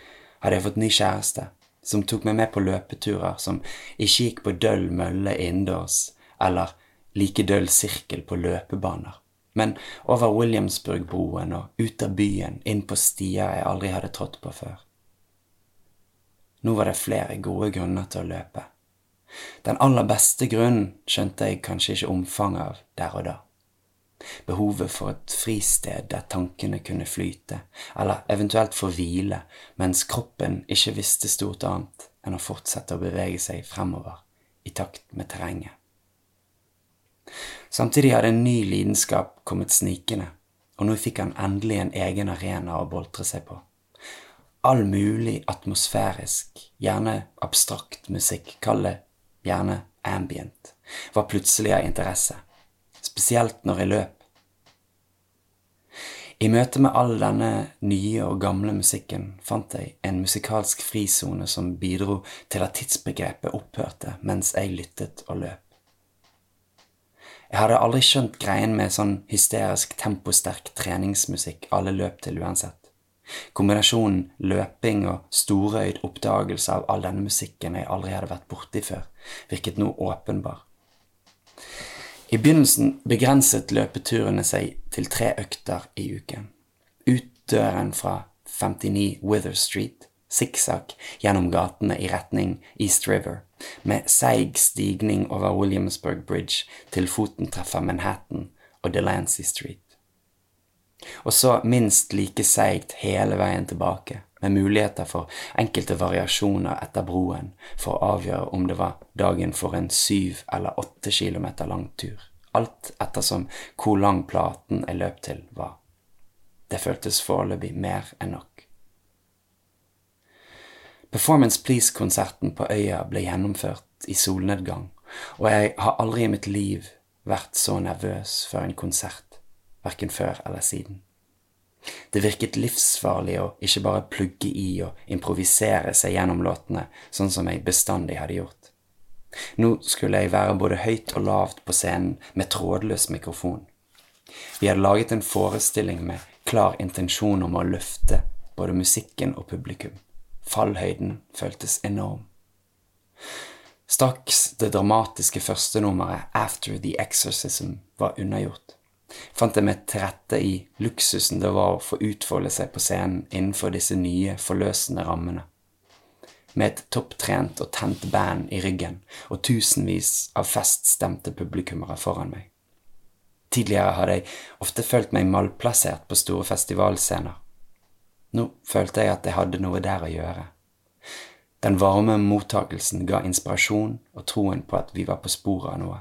hadde jeg fått ny kjæreste, som tok meg med på løpeturer som ikke gikk på døll mølle innendørs eller like døll sirkel på løpebaner, men over Williamsburg-broen og ut av byen, inn på stier jeg aldri hadde trådt på før. Nå var det flere gode grunner til å løpe. Den aller beste grunnen skjønte jeg kanskje ikke omfanget av der og da. Behovet for et fristed der tankene kunne flyte, eller eventuelt få hvile, mens kroppen ikke visste stort annet enn å fortsette å bevege seg fremover i takt med terrenget. Samtidig hadde en ny lidenskap kommet snikende, og nå fikk han endelig en egen arena å boltre seg på. All mulig atmosfærisk, gjerne abstrakt musikk, kall det gjerne ambient, var plutselig av interesse, spesielt når jeg løp. I møte med all denne nye og gamle musikken fant jeg en musikalsk frisone som bidro til at tidsbegrepet opphørte mens jeg lyttet og løp. Jeg hadde aldri skjønt greien med sånn hysterisk temposterk treningsmusikk alle løp til uansett. Kombinasjonen løping og storøyd oppdagelse av all denne musikken jeg aldri hadde vært borti før, virket nå åpenbar. I begynnelsen begrenset løpeturene seg til tre økter i uken. Ut døren fra 59 Wither Street, sikksakk gjennom gatene i retning East River, med seig stigning over Williamsburg Bridge til foten treffer Manhattan og Delancey Street. Og så minst like seigt hele veien tilbake, med muligheter for enkelte variasjoner etter broen for å avgjøre om det var dagen for en syv eller åtte kilometer lang tur, alt ettersom hvor lang platen jeg løp til var. Det føltes foreløpig mer enn nok. Performance Please-konserten på Øya ble gjennomført i solnedgang, og jeg har aldri i mitt liv vært så nervøs før en konsert verken før eller siden. Det virket livsfarlig å ikke bare plugge i og improvisere seg gjennom låtene, sånn som jeg bestandig hadde gjort. Nå skulle jeg være både høyt og lavt på scenen med trådløs mikrofon. Vi hadde laget en forestilling med klar intensjon om å løfte både musikken og publikum. Fallhøyden føltes enorm. Straks det dramatiske førstenummeret After the Exorcism var unnagjort, fant jeg meg til rette i luksusen det var å få utfolde seg på scenen innenfor disse nye, forløsende rammene. Med et topptrent og tent band i ryggen og tusenvis av feststemte publikummere foran meg. Tidligere hadde jeg ofte følt meg malplassert på store festivalscener. Nå følte jeg at jeg hadde noe der å gjøre. Den varme mottakelsen ga inspirasjon og troen på at vi var på sporet av noe.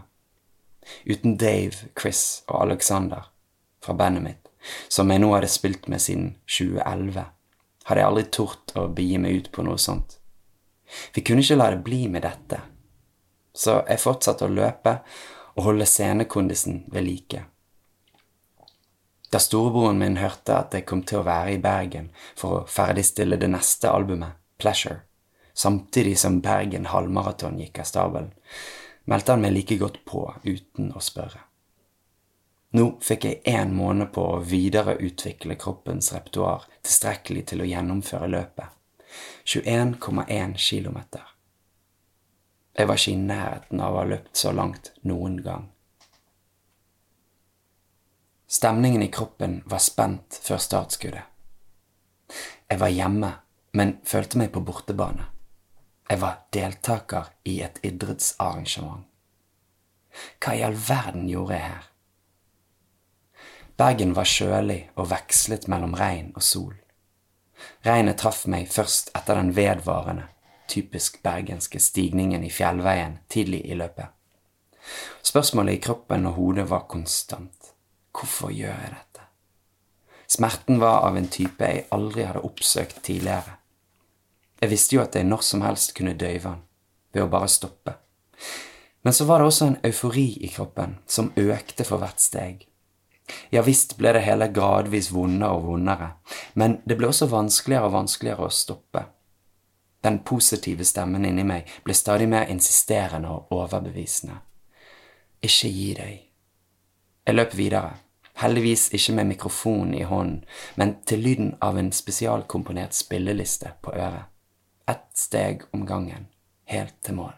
Uten Dave, Chris og Alexander fra bandet mitt, som jeg nå hadde spilt med siden 2011, hadde jeg aldri tort å begi meg ut på noe sånt. Vi kunne ikke la det bli med dette, så jeg fortsatte å løpe og holde scenekondisen ved like. Da storebroren min hørte at jeg kom til å være i Bergen for å ferdigstille det neste albumet, Pleasure, samtidig som Bergen halvmaraton gikk av stabelen, meldte han meg like godt på uten å spørre. Nå fikk jeg én måned på å videreutvikle kroppens repertoar tilstrekkelig til å gjennomføre løpet. 21,1 km. Jeg var ikke i nærheten av å ha løpt så langt noen gang. Stemningen i kroppen var spent før startskuddet. Jeg var hjemme, men følte meg på bortebane. Jeg var deltaker i et idrettsarrangement. Hva i all verden gjorde jeg her? Bergen var kjølig og vekslet mellom regn og sol. Regnet traff meg først etter den vedvarende, typisk bergenske stigningen i fjellveien tidlig i løpet. Spørsmålet i kroppen og hodet var konstant. Hvorfor gjør jeg dette? Smerten var av en type jeg aldri hadde oppsøkt tidligere. Jeg visste jo at jeg når som helst kunne døyve han, ved å bare stoppe. Men så var det også en eufori i kroppen som økte for hvert steg. Ja visst ble det hele gradvis vondere og vondere, men det ble også vanskeligere og vanskeligere å stoppe. Den positive stemmen inni meg ble stadig mer insisterende og overbevisende. Ikke gi deg. Jeg løp videre, Heldigvis ikke med mikrofonen i hånden, men til lyden av en spesialkomponert spilleliste på øret. Ett steg om gangen, helt til mål.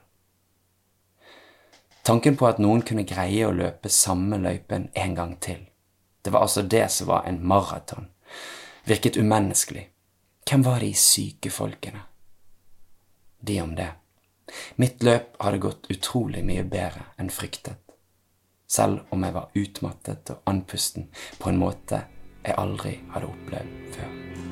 Tanken på at noen kunne greie å løpe samme løypen en gang til. Det var altså det som var en maraton. Virket umenneskelig. Hvem var de syke folkene? De om det. Mitt løp hadde gått utrolig mye bedre enn fryktet selv om jeg var utmattet og andpusten på en måte jeg aldri hadde opplevd før.